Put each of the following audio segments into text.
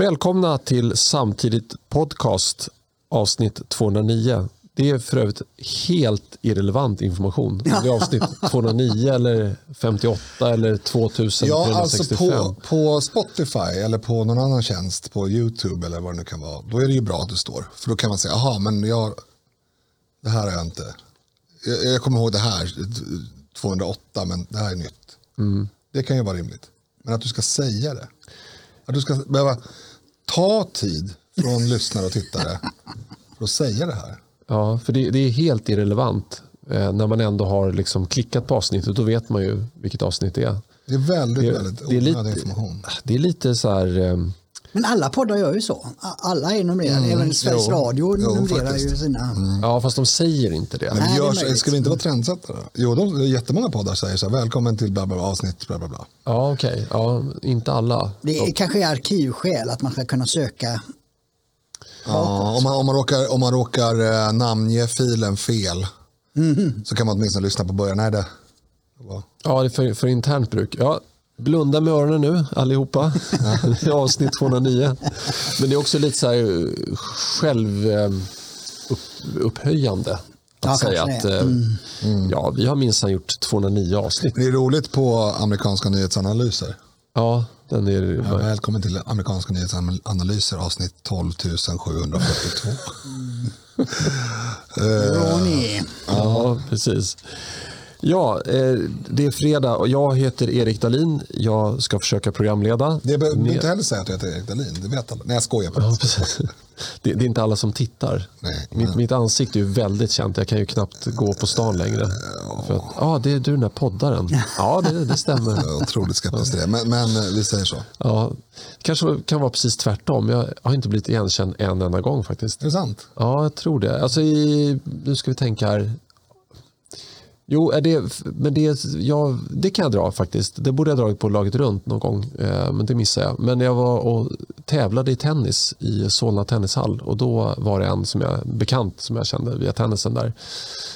Välkomna till Samtidigt podcast avsnitt 209. Det är för övrigt helt irrelevant information. Om det är avsnitt 209 eller 58 eller 2365. Ja, alltså på, på Spotify eller på någon annan tjänst, på YouTube eller vad det nu kan vara, då är det ju bra att det står. För då kan man säga, jaha, men jag, det här har jag inte. Jag, jag kommer ihåg det här, 208, men det här är nytt. Mm. Det kan ju vara rimligt. Men att du ska säga det. Att du ska behöva ta tid från lyssnare och tittare för att säga det här. Ja, för det, det är helt irrelevant. Eh, när man ändå har liksom klickat på avsnittet, då vet man ju vilket avsnitt det är. Det är väldigt, Det, väldigt det, är, onödig lite, information. det är lite så här... eh, Men alla poddar gör ju så. Alla är numrerade. Även Sveriges jo. Radio Jo, ju sina. Ja, fast de säger inte det. Men Nej, vi det är ska vi inte vara trendsättare? Jo, de, jättemånga poddar säger så här, välkommen till bla bla bla, avsnitt bla bla bla. Ja, okej. Ja, inte alla. Det är kanske är arkivskäl att man ska kunna söka. Ja, om, man, om, man råkar, om man råkar eh, namnge filen fel så kan man åtminstone lyssna på början. Nej, det, det var, Ja, det är för, för internt bruk. Ja, blunda med öronen nu allihopa. Det är avsnitt 209. Men det är också lite så här eh, själv eh, upp. Att Ja, säga att eh, ja, vi har minsann gjort 209 avsnitt. det är roligt på amerikanska nyhetsanalyser. Ja, den är... Ja, välkommen till amerikanska nyhetsanalyser avsnitt 12 742. Ronny. Ja, precis. Ja, eh, det är fredag och jag heter Erik Dalin. Jag ska försöka programleda. Det behöver Med- inte heller säga att jag heter Erik Dahlin, det vet alla. Nej, jag skojar bara. Ja. Det, det är inte alla som tittar. Nej, mitt, men- mitt ansikte är ju väldigt känt. Jag kan ju knappt gå på stan längre. För att, ja, det är du den där poddaren. Ja, det, det stämmer. Jag är otroligt skeptisk till det, men, men eh, vi säger så. Ja, det kanske kan vara precis tvärtom. Jag har inte blivit igenkänd en enda gång faktiskt. Är det sant? Ja, jag tror det. Alltså, i, nu ska vi tänka här. Jo, det, men det, ja, det kan jag dra faktiskt. Det borde jag dragit på laget runt någon gång, eh, men det missade jag. Men jag var och tävlade i tennis i Solna tennishall och då var det en som jag, bekant som jag kände via tennisen där,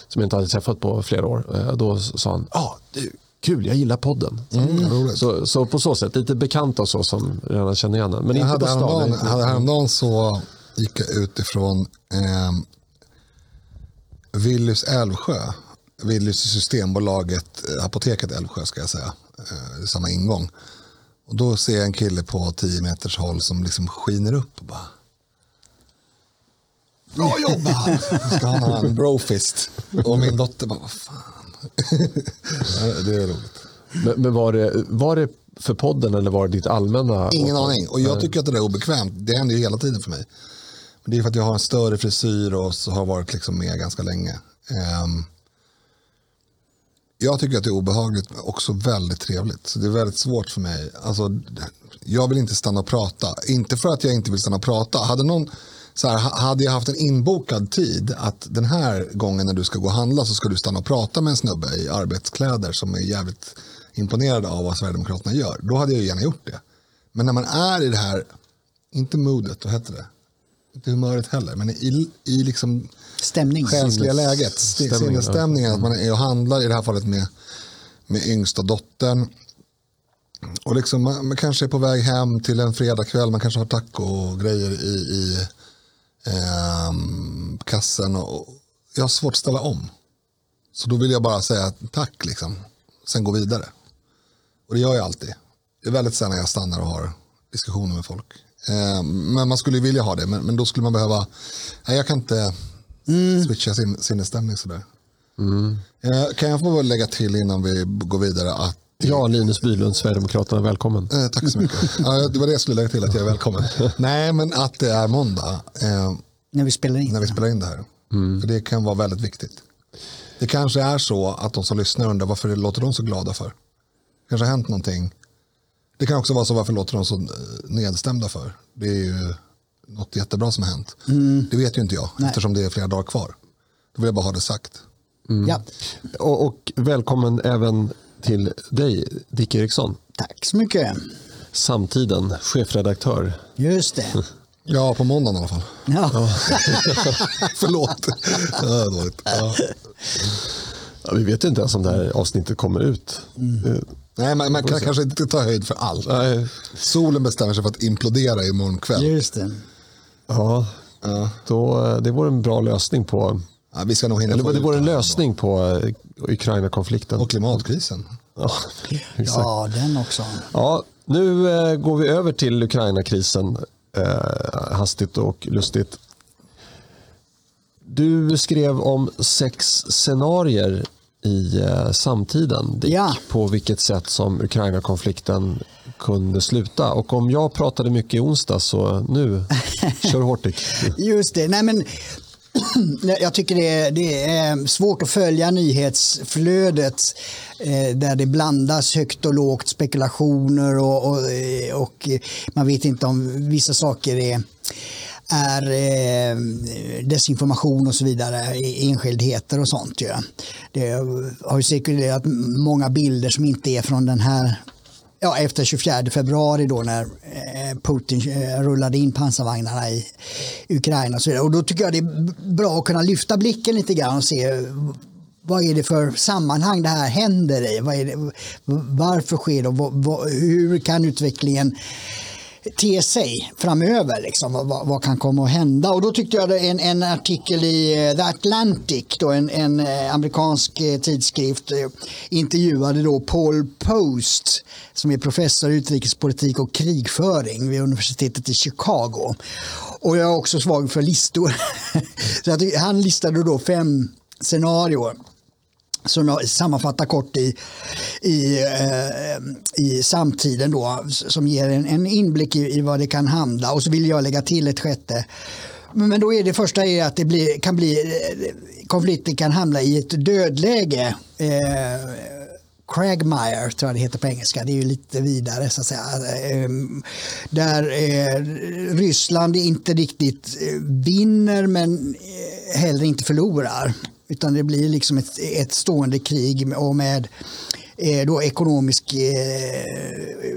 som jag inte hade träffat på flera år. Eh, då sa han, ja, ah, du, kul, jag gillar podden. Mm, roligt. Så, så på så sätt, lite bekanta och så som redan känner igen en. Men Jag inte hade på stan. häromdagen, hade häromdagen så gick jag utifrån eh, Willys Älvsjö. Willys Systembolaget, eh, apoteket Älvsjö ska jag säga. Eh, samma ingång. Och då ser jag en kille på 10 meters håll som liksom skiner upp och bara Bra jobbat! Ska han ha en brofist. Och min dotter bara, vad fan. Det är roligt. Men, men var, det, var det för podden eller var det ditt allmänna? Ingen aning. Och jag tycker att det är obekvämt. Det händer ju hela tiden för mig. Men det är för att jag har en större frisyr och så har varit liksom med ganska länge. Ehm, jag tycker att det är obehagligt men också väldigt trevligt. Så det är väldigt svårt för mig. Alltså, jag vill inte stanna och prata. Inte för att jag inte vill stanna och prata. Hade, någon, så här, hade jag haft en inbokad tid att den här gången när du ska gå och handla så ska du stanna och prata med en snubbe i arbetskläder som är jävligt imponerad av vad Sverigedemokraterna gör. Då hade jag gärna gjort det. Men när man är i det här, inte modet, vad heter det? Inte humöret heller, men i, i liksom Stämning. Sinnes- läget, stämningen, sinnesstämningen, att man är och handlar i det här fallet med, med yngsta dottern. Och liksom, man, man kanske är på väg hem till en fredagkväll, man kanske har taco och grejer i, i ehm, kassen. Och, jag har svårt att ställa om. Så då vill jag bara säga tack, liksom. sen gå vidare. Och det gör jag alltid. Det är väldigt sällan jag stannar och har diskussioner med folk. Eh, men man skulle ju vilja ha det, men, men då skulle man behöva... Nej, jag kan inte switcha sin, sinnesstämning sådär. Eh, kan jag få lägga till innan vi går vidare att Ja, Linus Bylund, Sverigedemokraterna, välkommen. Eh, tack så mycket. ja, det var det jag skulle lägga till, att jag är välkommen. Nej, men att det är måndag eh, När vi spelar in. när vi spelar in det här. För det kan vara väldigt viktigt. Det kanske är så att de som lyssnar undrar varför det låter de så glada för. Det kanske har hänt någonting. Det kan också vara så varför låter de så eh, nedstämda för. Det är ju något jättebra som har hänt. Det vet ju inte jag eftersom det är flera dagar kvar. Då vill jag bara ha det sagt. Ja, Och, och välkommen även till dig, Dick Eriksson. tack så mycket. Samtiden, chefredaktör. Just det. Ja, på måndagen i alla fall. Ja. Förlåt. Ja, dåligt. Ja. Ja, vi vet ju inte ens om det här avsnittet kommer ut. Eh, Nej, man, man kan kanske inte ta höjd för allt. Nej. Solen bestämmer sig för att implodera imorgon kväll. Just det. Ja, Ja. då, eh, det vore en bra lösning på... Ja, vi ska nog hinna Eller få det vore en lösning på eh, Ukraina-konflikten. Och klimatkrisen. Ja. Ja, den också. Ja, nu eh, går vi över till Ukraina-krisen eh, hastigt och lustigt. Du skrev om sex scenarier i eh, samtiden. Dick, Ja. På vilket sätt som Ukraina-konflikten kunde sluta. Och om jag pratade mycket i onsdag så nu, kör hårt Dick. Just det. Nej, men, jag tycker det är, det är svårt att följa nyhetsflödet eh, där det blandas högt och lågt spekulationer och, och, eh, och man vet inte om vissa saker är är eh, desinformation och så vidare, e-, enskildheter och sånt. Ja. Det har ju cirkulerat många bilder som inte är från den här ja, efter 24 februari då när eh, Putin eh, rullade in pansarvagnarna i Ukraina och så vidare. Och då tycker jag det är bra att kunna lyfta blicken lite grann och se vad är det för sammanhang det här händer i? Vad är det, varför sker det? och Hur kan utvecklingen te sig framöver. Liksom, vad, vad kan komma att hända? Och då tyckte jag en, en artikel i eh, The Atlantic, då, en, en eh, amerikansk eh, tidskrift, intervjuade då Paul Post som är professor i utrikespolitik och krigföring vid universitetet i Chicago. Och jag är också svag för listor. Så han listade då fem scenarier som jag sammanfattar kort i, i, eh, i samtiden då, som ger en, en inblick i, i vad det kan handla. Och så vill jag lägga till ett sjätte. Men, då är det första är att det blir, kan bli, eh, konflikten kan hamna i ett dödläge. Eh, Cragmire tror jag det heter på engelska, det är ju lite vidare så att säga. Eh, Där eh, Ryssland inte riktigt eh, vinner men eh, heller inte förlorar. Utan det blir liksom ett, ett stående krig med- och med eh, då ekonomisk eh,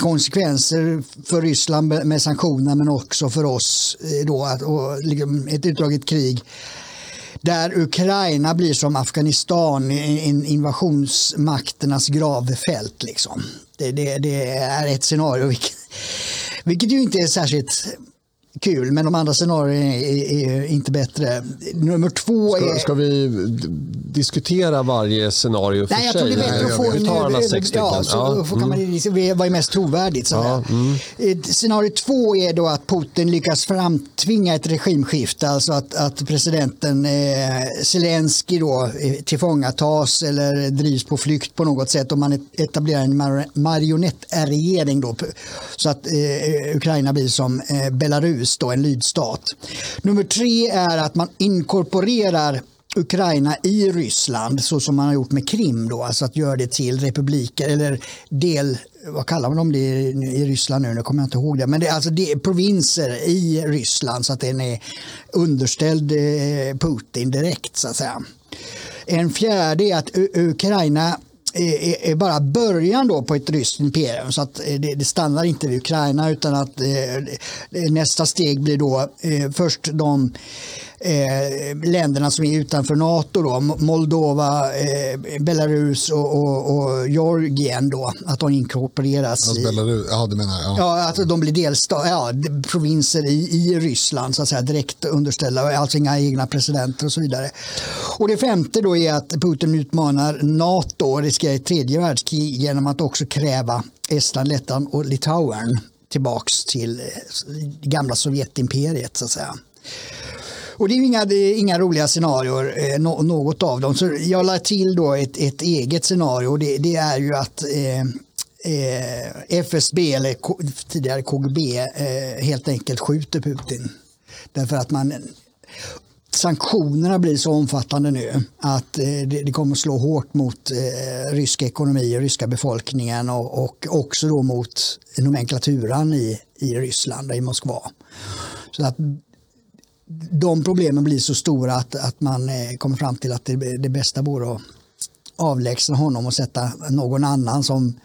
konsekvenser för Ryssland med- sanktioner men också för oss eh, då att, och liksom ett utdraget krig där Ukraina blir som Afghanistan, in- invasionsmakternas gravfält. Liksom. Det, det, det är ett scenario, vilket, vilket ju inte är särskilt kul, men de andra scenarierna är, är, inte bättre. Nummer två Ska, är... ska vi diskutera varje scenario för Nej, jag sig? tror det är bättre att få vi tar alla sex stycken. Ja, så Ja, får kan man, liksom- vad är mest trovärdigt. Ja, säga. Eh, Scenario två är då att Putin lyckas framtvinga ett regimskifte, alltså att, att presidenten eh, Zelensky då eh, tillfångatas eller drivs på flykt på något sätt och man et- etablerar en mar marionettregering då, så att eh, Ukraina blir som eh, Belarus, då, en lydstat. Nummer tre är att man inkorporerar Ukraina i Ryssland så som man har gjort med Krim då, alltså att göra det till republiker eller del, vad kallar man dem det i Ryssland nu, nu kommer jag inte ihåg det, men det är alltså det är provinser i Ryssland så att den är underställd eh, Putin direkt så att säga. En fjärde är att Ukraina är, är- bara början då på ett ryskt imperium så att eh, det, det stannar inte vid Ukraina utan att eh, nästa steg blir då eh, först de eh, länderna som är utanför NATO då, Mo- Moldova, eh, Belarus och, och, och Georgien då, att de inkorporeras Alltså Belarus, ja du menar ja. Ja, att de blir delsta- ja, provinser i, i Ryssland, så att säga, direkt underställda, alltså inga egna presidenter och så vidare. Och det femte då är att Putin utmanar NATO och riskerar ett tredje världskrig genom att också kräva Estland, Lettland och Litauen tillbaks till eh, gamla Sovjetimperiet så att säga. Och det är ju inga, är inga roliga scenarier, eh, något av dem. Så jag la till då ett, ett eget scenario och det, det är ju att eh, eh, FSB, eller K, tidigare KGB, eh, helt enkelt skjuter Putin. Därför att man sanktionerna blir så omfattande nu att eh, det, det kommer slå hårt mot eh, rysk ekonomi och ryska befolkningen och, och också då mot nomenklaturan i, i Ryssland, i Moskva. Så att de problemen blir så stora att, att man eh, kommer fram till att det, det bästa vore att avlägsna honom och sätta någon annan som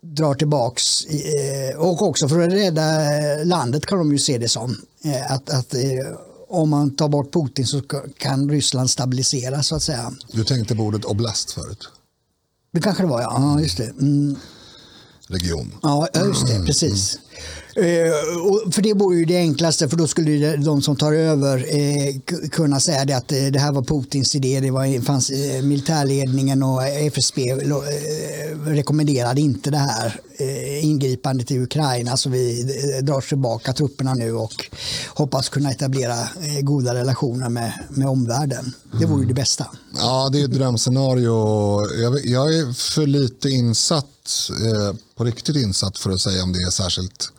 drar tillbaks eh, och också för att rädda landet kan de ju se det som eh, att, att om man tar bort Putin så ka- kan Ryssland stabiliseras så att säga. Du tänkte på ordet oblast förut. Det kanske det var, ja. ja just det. Mm. Region. Ja, just det. Precis. Eh, för det vore ju det enklaste, för då skulle de som tar över eh, kunna säga det att eh, det här var Putins idé. Det var, fanns, militärledningen och FSB rekommenderade inte det här ingripandet i Ukraina, så vi drar tillbaka trupperna nu och hoppas kunna etablera goda relationer med, med omvärlden. Det vore ju det bästa. Ja, det är ett drömscenario. Jag, jag är för lite insatt, eh, på riktigt insatt för att säga om det är särskilt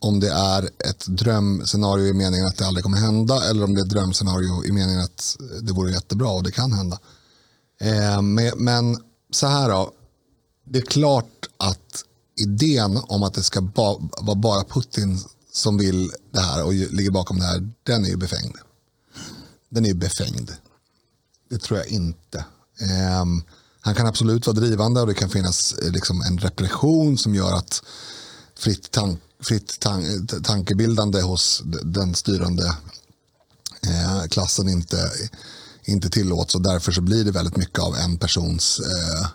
om det är ett drömscenario i meningen att det aldrig kommer hända eller om det är ett drömscenario i meningen att det vore jättebra och det kan hända. Eh, men, men så här då, det är klart att idén om att det ska ba, vara bara Putin som vill det här och ligger bakom det här, den är ju befängd. Den är ju befängd. Det tror jag inte. Eh, han kan absolut vara drivande och det kan finnas eh, liksom en repression som gör att fritt, tanke fritt tan, tankebildande hos den styrande eh, klassen inte, inte tillåts och därför så blir det väldigt mycket av en persons eh,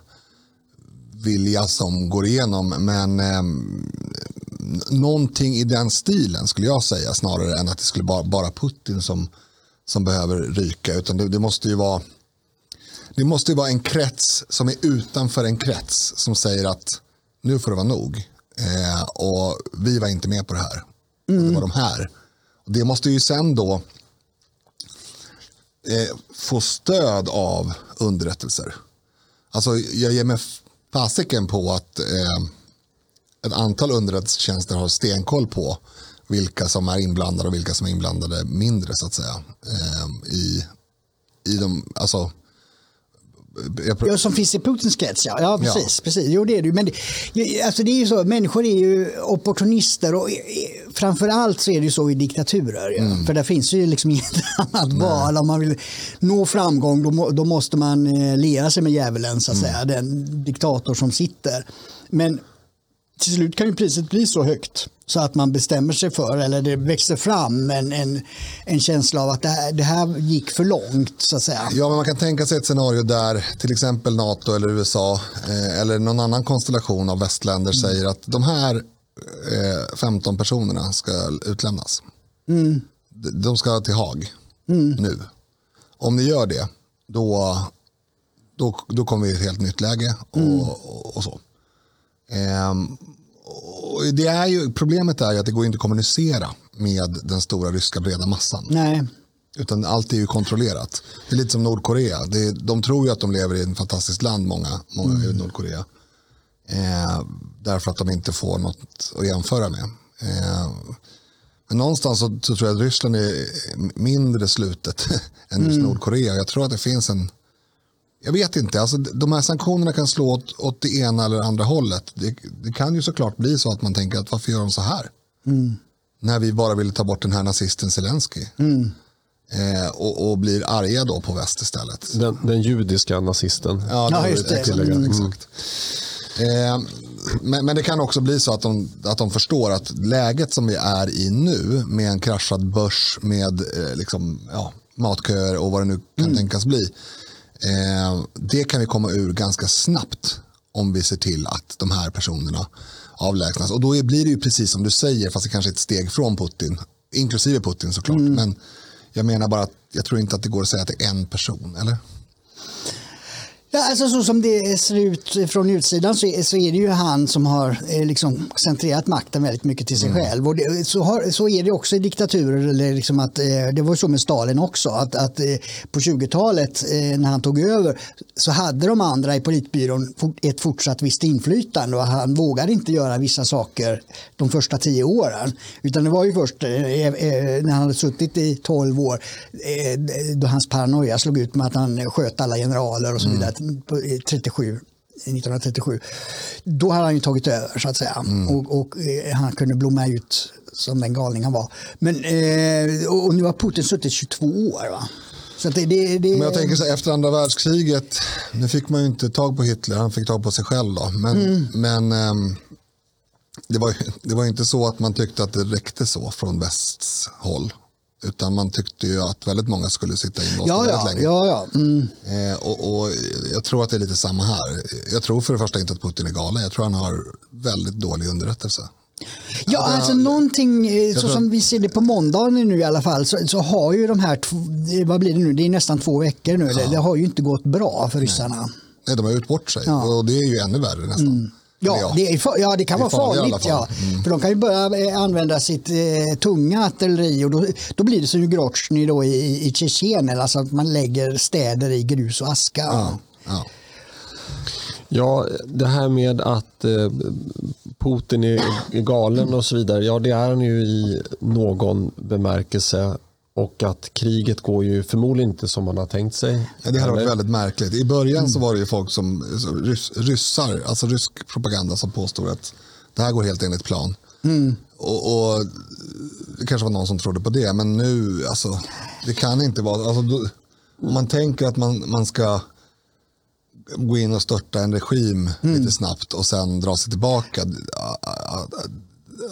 vilja som går igenom. Men eh, någonting i den stilen skulle jag säga snarare än att det skulle vara bara Putin som, som behöver ryka. Utan det, det måste ju vara det måste ju vara en krets som är utanför en krets som säger att nu får det vara nog. Eh, och vi var inte med på det här. Mm. det var de här. Och det måste ju sen då eh, få stöd av underrättelser. Alltså jag ger mig fasiken på att eh, ett antal underrättelsetjänster har stenkoll på vilka som är inblandade och vilka som är inblandade mindre så att säga. Eh, i, i de, alltså, Ja, som finns i Putins krets, ja. Ja, precis. precis. Jo, det är det. Men det, alltså, det är ju så, människor är ju opportunister och eh, framför allt så är det ju så i diktaturer. Ja. För där finns ju liksom inget annat val. Om man vill nå framgång då, då måste man eh, liera sig med djävulen, så att säga. Den diktator som sitter. Men till slut kan ju priset bli så högt så att man bestämmer sig för, eller det växer fram en, en, en känsla av att det här, det här gick för långt, så att säga. Ja, men man kan tänka sig ett scenario där till exempel NATO eller USA eh, eller någon annan konstellation av västländer säger att de här eh, 15 personerna ska utlämnas. De- De ska till Haag nu. Om ni gör det, då, då, då kommer vi i ett helt nytt läge och, och, och så. Ehm, det är ju, problemet är ju att det går inte att kommunicera med den stora ryska breda massan. Nej. Utan allt är ju kontrollerat. Det är lite som Nordkorea. Det är, de tror ju att de lever i ett fantastiskt land, många, många i Nordkorea. Eh, därför att de inte får något att jämföra med. Eh, men någonstans så, så tror jag att Ryssland är mindre slutet än just Nordkorea. Jag tror att det finns en... Jag vet inte, alltså, de här sanktionerna kan slå åt, åt det ena eller andra hållet. Det, det kan ju såklart bli så att man tänker att varför gör de så här? När vi bara ville ta bort den här nazisten Zelensky. Eh, och, och blir arga då på väst istället. Den, den judiska nazisten. Ja, Ja, det- just det. Exakt. Mm. exakt. Eh, men, men det kan också bli så att de, att de förstår att läget som vi är i nu med en kraschad börs med eh, liksom, ja, matköer och vad det nu kan Mm. tänkas bli. Eh, det kan vi komma ur ganska snabbt om vi ser till att de här personerna avlägsnas. Och då blir det ju precis som du säger, fast det kanske är ett steg från Putin, inklusive Putin såklart. Mm. Men jag menar bara att jag tror inte att det går att säga att det är en person, eller? Ja, alltså så som det ser ut från utsidan så är, så är det ju han som har eh, liksom centrerat makten väldigt mycket till sig själv. Och det, så, har, så är det också i diktaturer. Eller liksom att, eh, det var så med Stalin också. Att, att eh, på 20-talet eh, när han tog över så hade de andra i politbyrån ett fortsatt visst inflytande och han vågade inte göra vissa saker de första tio åren. Utan det var ju först när han hade suttit i 12 år då hans paranoia slog ut med att han sköt alla generaler och så vidare på, eh, 37. 1937. Då hade han ju tagit över så att säga och, och eh, han kunde blomma ut som den galning han var. Men, eh, och nu har Putin suttit 22 år. Va? Det, det, det, Men jag tänker så här, efter andra världskriget, nu fick man ju inte tag på Hitler, han fick tag på sig själv då. Men, men ehm, det, var, det var inte så att man tyckte att det räckte så från västs håll. Utan man tyckte ju att väldigt många skulle sitta inlåsta Ja, väldigt ja, länge. ja, ja. Mm. Eh, och, och jag tror att det är lite samma här. Jag tror för det första inte att Putin är galen. Jag tror han har väldigt dålig underrättelse. Ja, alltså någonting, eh, så tror- som vi ser det på måndagen nu i alla fall, så, så har ju de här, vad blir det nu, det är nästan två veckor nu, det, det har ju inte gått bra för ryssarna. Nej, de har gjort bort sig. Ja. Och det är ju ännu värre nästan. Eller Ja, det, fa- ja, det kan Det vara farligt farligt. Ja. Mm. För de kan ju börja eh, använda sitt eh, tunga artilleri och då, då blir det som i Groznyj då i, i Tjetjenien, alltså att man lägger städer i grus och aska. Ja, ja. Ja, det här med att eh, Putin är, är galen och så vidare. Ja, det är han ju i någon bemärkelse. Och att kriget går ju förmodligen inte som man har tänkt sig. Ja, det hade varit väldigt märkligt. I början så var det ju folk som, rys, ryssar, alltså rysk propaganda som påstod att det här går helt enligt plan. Och, och det kanske var någon som trodde på det, men nu, alltså, det kan inte vara, alltså, då, om man tänker att man, man ska gå in och störta en regim lite snabbt och sen dra sig tillbaka,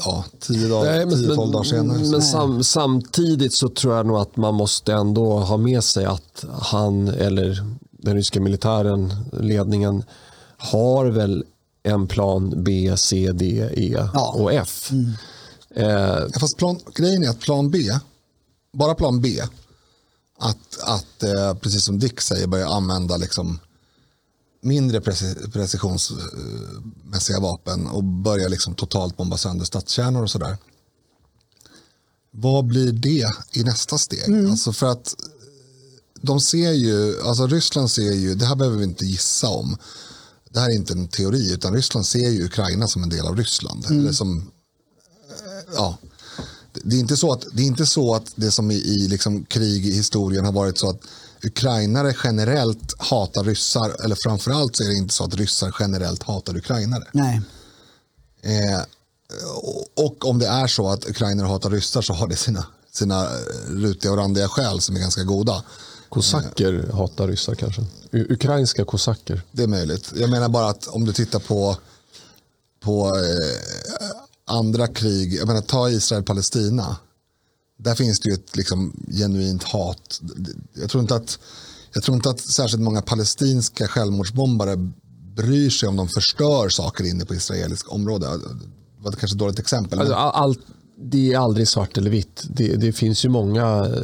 ja, tio dagar, Nej, men, tio, tolv dagar senare. men sam, samtidigt så tror jag nog att man måste ändå ha med sig att han eller den ryska militären, ledningen, har väl en plan B, C, D, E Ja. och F. Eh, Ja, fast plan, grejen är att plan B, bara plan B, att, att eh, precis som Dick säger börja använda liksom mindre preci- precisionsmässiga vapen och börja liksom totalt bomba sönder stadskärnor och sådär. Vad blir det i nästa steg? Alltså för att de ser ju, alltså Ryssland ser ju, det här behöver vi inte gissa om. Det här är inte en teori, utan Ryssland ser ju Ukraina som en del av Ryssland. Eller som ja, det är inte så att det, är inte så att det som i, i liksom krig i historien har varit så att ukrainare generellt hatar ryssar eller framförallt så är det inte så att ryssar generellt hatar ukrainare. Nej. Eh, och, om det är så att ukrainare hatar ryssar så har det sina, sina rutiga och randiga skäl som är ganska goda. kosacker hatar ryssar kanske. U- ukrainska kosacker. Det är möjligt. Jag menar bara att om du tittar på, på eh, andra krig, jag menar ta Israel-Palestina. Där finns det ju ett liksom, genuint hat. Jag tror, inte att, jag tror inte att särskilt många palestinska självmordsbombare bryr sig om de förstör saker inne på israeliskt område. Det var kanske ett dåligt exempel. men- Alltså, all, all, det är aldrig svart eller vitt. Det, det finns ju många eh,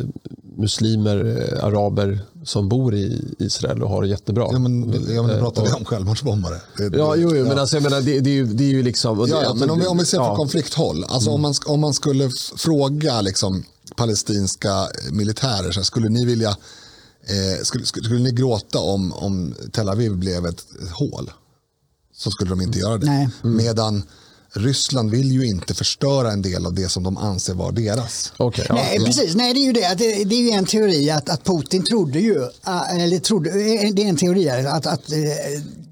muslimer, eh, araber som bor i Israel och har det jättebra. ja, men, ja, men nu Eh, pratar vi och- om självmordsbombare. Det- Ja, jo, jo ja. men alltså, jag menar, det, det, är ju, det är ju liksom... Ja, ja, alltså, men om vi, om vi ser på ja. konflikthåll. Alltså om, man, om man skulle fråga liksom, palestinska militärer, så här, skulle ni vilja eh, skulle, skulle, skulle ni gråta om, om Tel Aviv blev ett hål? Så skulle de inte göra det. Nej. Medan Ryssland vill ju inte förstöra en del av det som de anser vara deras. Okej, ja. Nej, precis. Nej, det är ju det. Det, det är ju en teori att, att Putin trodde ju, äh, eller trodde, eh, det är en teori att, att eh,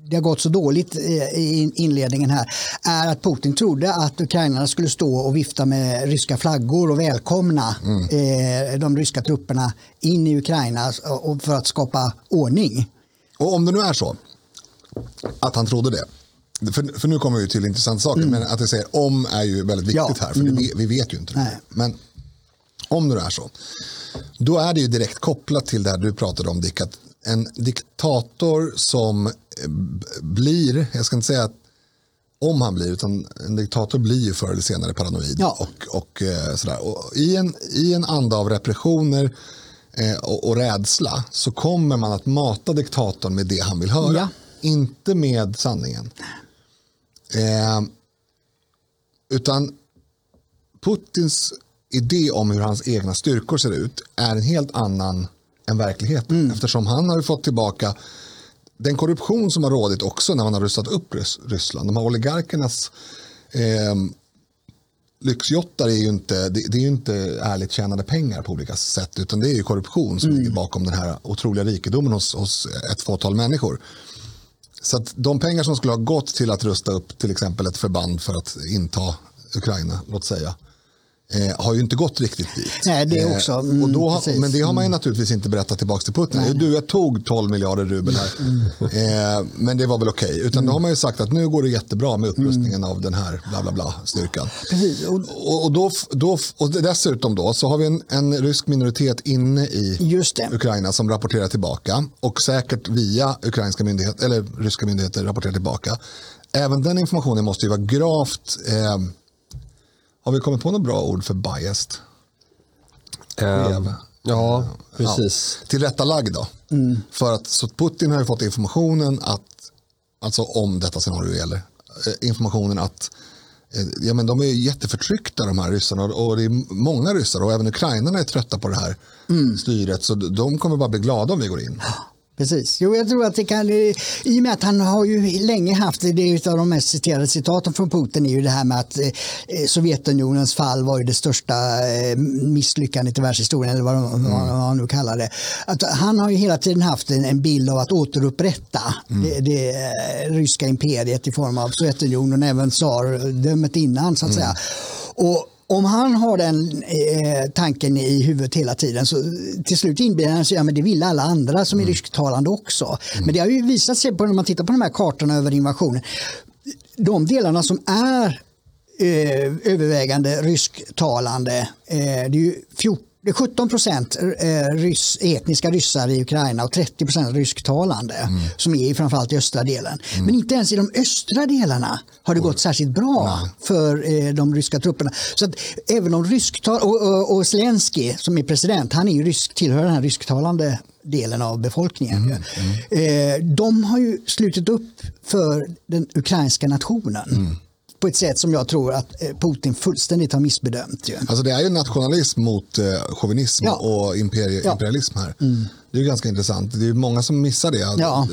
det har gått så dåligt eh, i inledningen här, är att Putin trodde att ukrainarna skulle stå och vifta med ryska flaggor och välkomna eh, de ryska trupperna in i Ukraina för att skapa ordning. Och om det nu är så att han trodde det. För, för nu kommer vi till intressanta saker. Men att jag säger om är ju väldigt viktigt Ja. här. För det, vi vet ju inte det. Nej. Men om det är så. Då är det ju direkt kopplat till det här du pratade om Dick. Att en diktator som eh, blir, jag ska inte säga att om han blir, utan en diktator blir ju förr eller senare paranoid. Ja. Och, och, eh, sådär. och i, en, I en anda av repressioner eh, och, och rädsla så kommer man att mata diktatorn med det han vill höra. Ja. Inte med sanningen. Eh, utan Putins idé om hur hans egna styrkor ser ut är en helt annan än verkligheten. Eftersom han har ju fått tillbaka den korruption som har rådit också när man har rustat upp Rys- Ryssland. De här oligarkernas eh, lyxjottar är ju inte, det, det är ju inte ärligt tjänade pengar på olika sätt utan det är ju korruption som ligger bakom den här otroliga rikedomen hos, hos ett fåtal människor. Så att de pengar som skulle ha gått till att rusta upp till exempel ett förband för att inta Ukraina, låt säga, eh, har ju inte gått riktigt dit. Nej, det också. Mm, och då, precis. men det har man ju naturligtvis inte berättat tillbaka till Putin. Nej. Du, jag tog 12 miljarder rubel här. Eh, men det var väl okej. Utan då har man ju sagt att nu går det jättebra med upprustningen av den här bla bla bla styrkan. Precis. Och, Och, och, då, då, och dessutom då så har vi en, en rysk minoritet inne i. Ukraina som rapporterar tillbaka och säkert via ukrainska myndigheter eller ryska myndigheter rapporterar tillbaka. Även den informationen måste ju vara gravt eh, har vi kommit på något bra ord för biased? Skev. Ja, precis. Ja, tillrättalagd då. För att så Putin har ju fått informationen att, alltså om detta scenario gäller, eh, informationen att eh, ja, men de är jätteförtryckta de här ryssarna och det är många ryssar och även ukrainarna är trötta på det här styret så de kommer bara bli glada om vi går in. Precis. Jo, jag tror att det kan, i och med att han har ju länge haft, det av de mest citerade citaten från Putin är ju det här med att eh, Sovjetunionens fall var ju det största eh, misslyckandet i världshistorien eller vad, de- vad man nu kallar det. Att han har ju hela tiden haft en, en bild av att återupprätta det, det eh, ryska imperiet i form av Sovjetunionen och även tsardömet innan så att säga. Och om han har den eh, tanken i huvudet hela tiden så till slut inbillar han sig att ja, men det vill alla andra som är rysktalande också. Men det har ju visat sig på, när man tittar på de här kartorna över invasionen, de delarna som är eh, övervägande rysktalande, eh, det är ju 14 det är 17 procent eh, rys, etniska ryssar i Ukraina och 30 procent rysktalande som är framförallt i östra delen. Men inte ens i de östra delarna har det gått särskilt bra för eh, de ryska trupperna. Så att även om rysktal och, och, och Zelensky som är president, han är ju rysk, tillhör den här rysktalande delen av befolkningen. Eh, de har ju slutit upp för den ukrainska nationen på ett sätt som jag tror att eh, Putin fullständigt har missbedömt. Ju. Alltså det är ju nationalism mot eh, chauvinism Ja. och imperi- Ja. imperialism här. Det är ganska intressant. Det är många som missar det. Ja.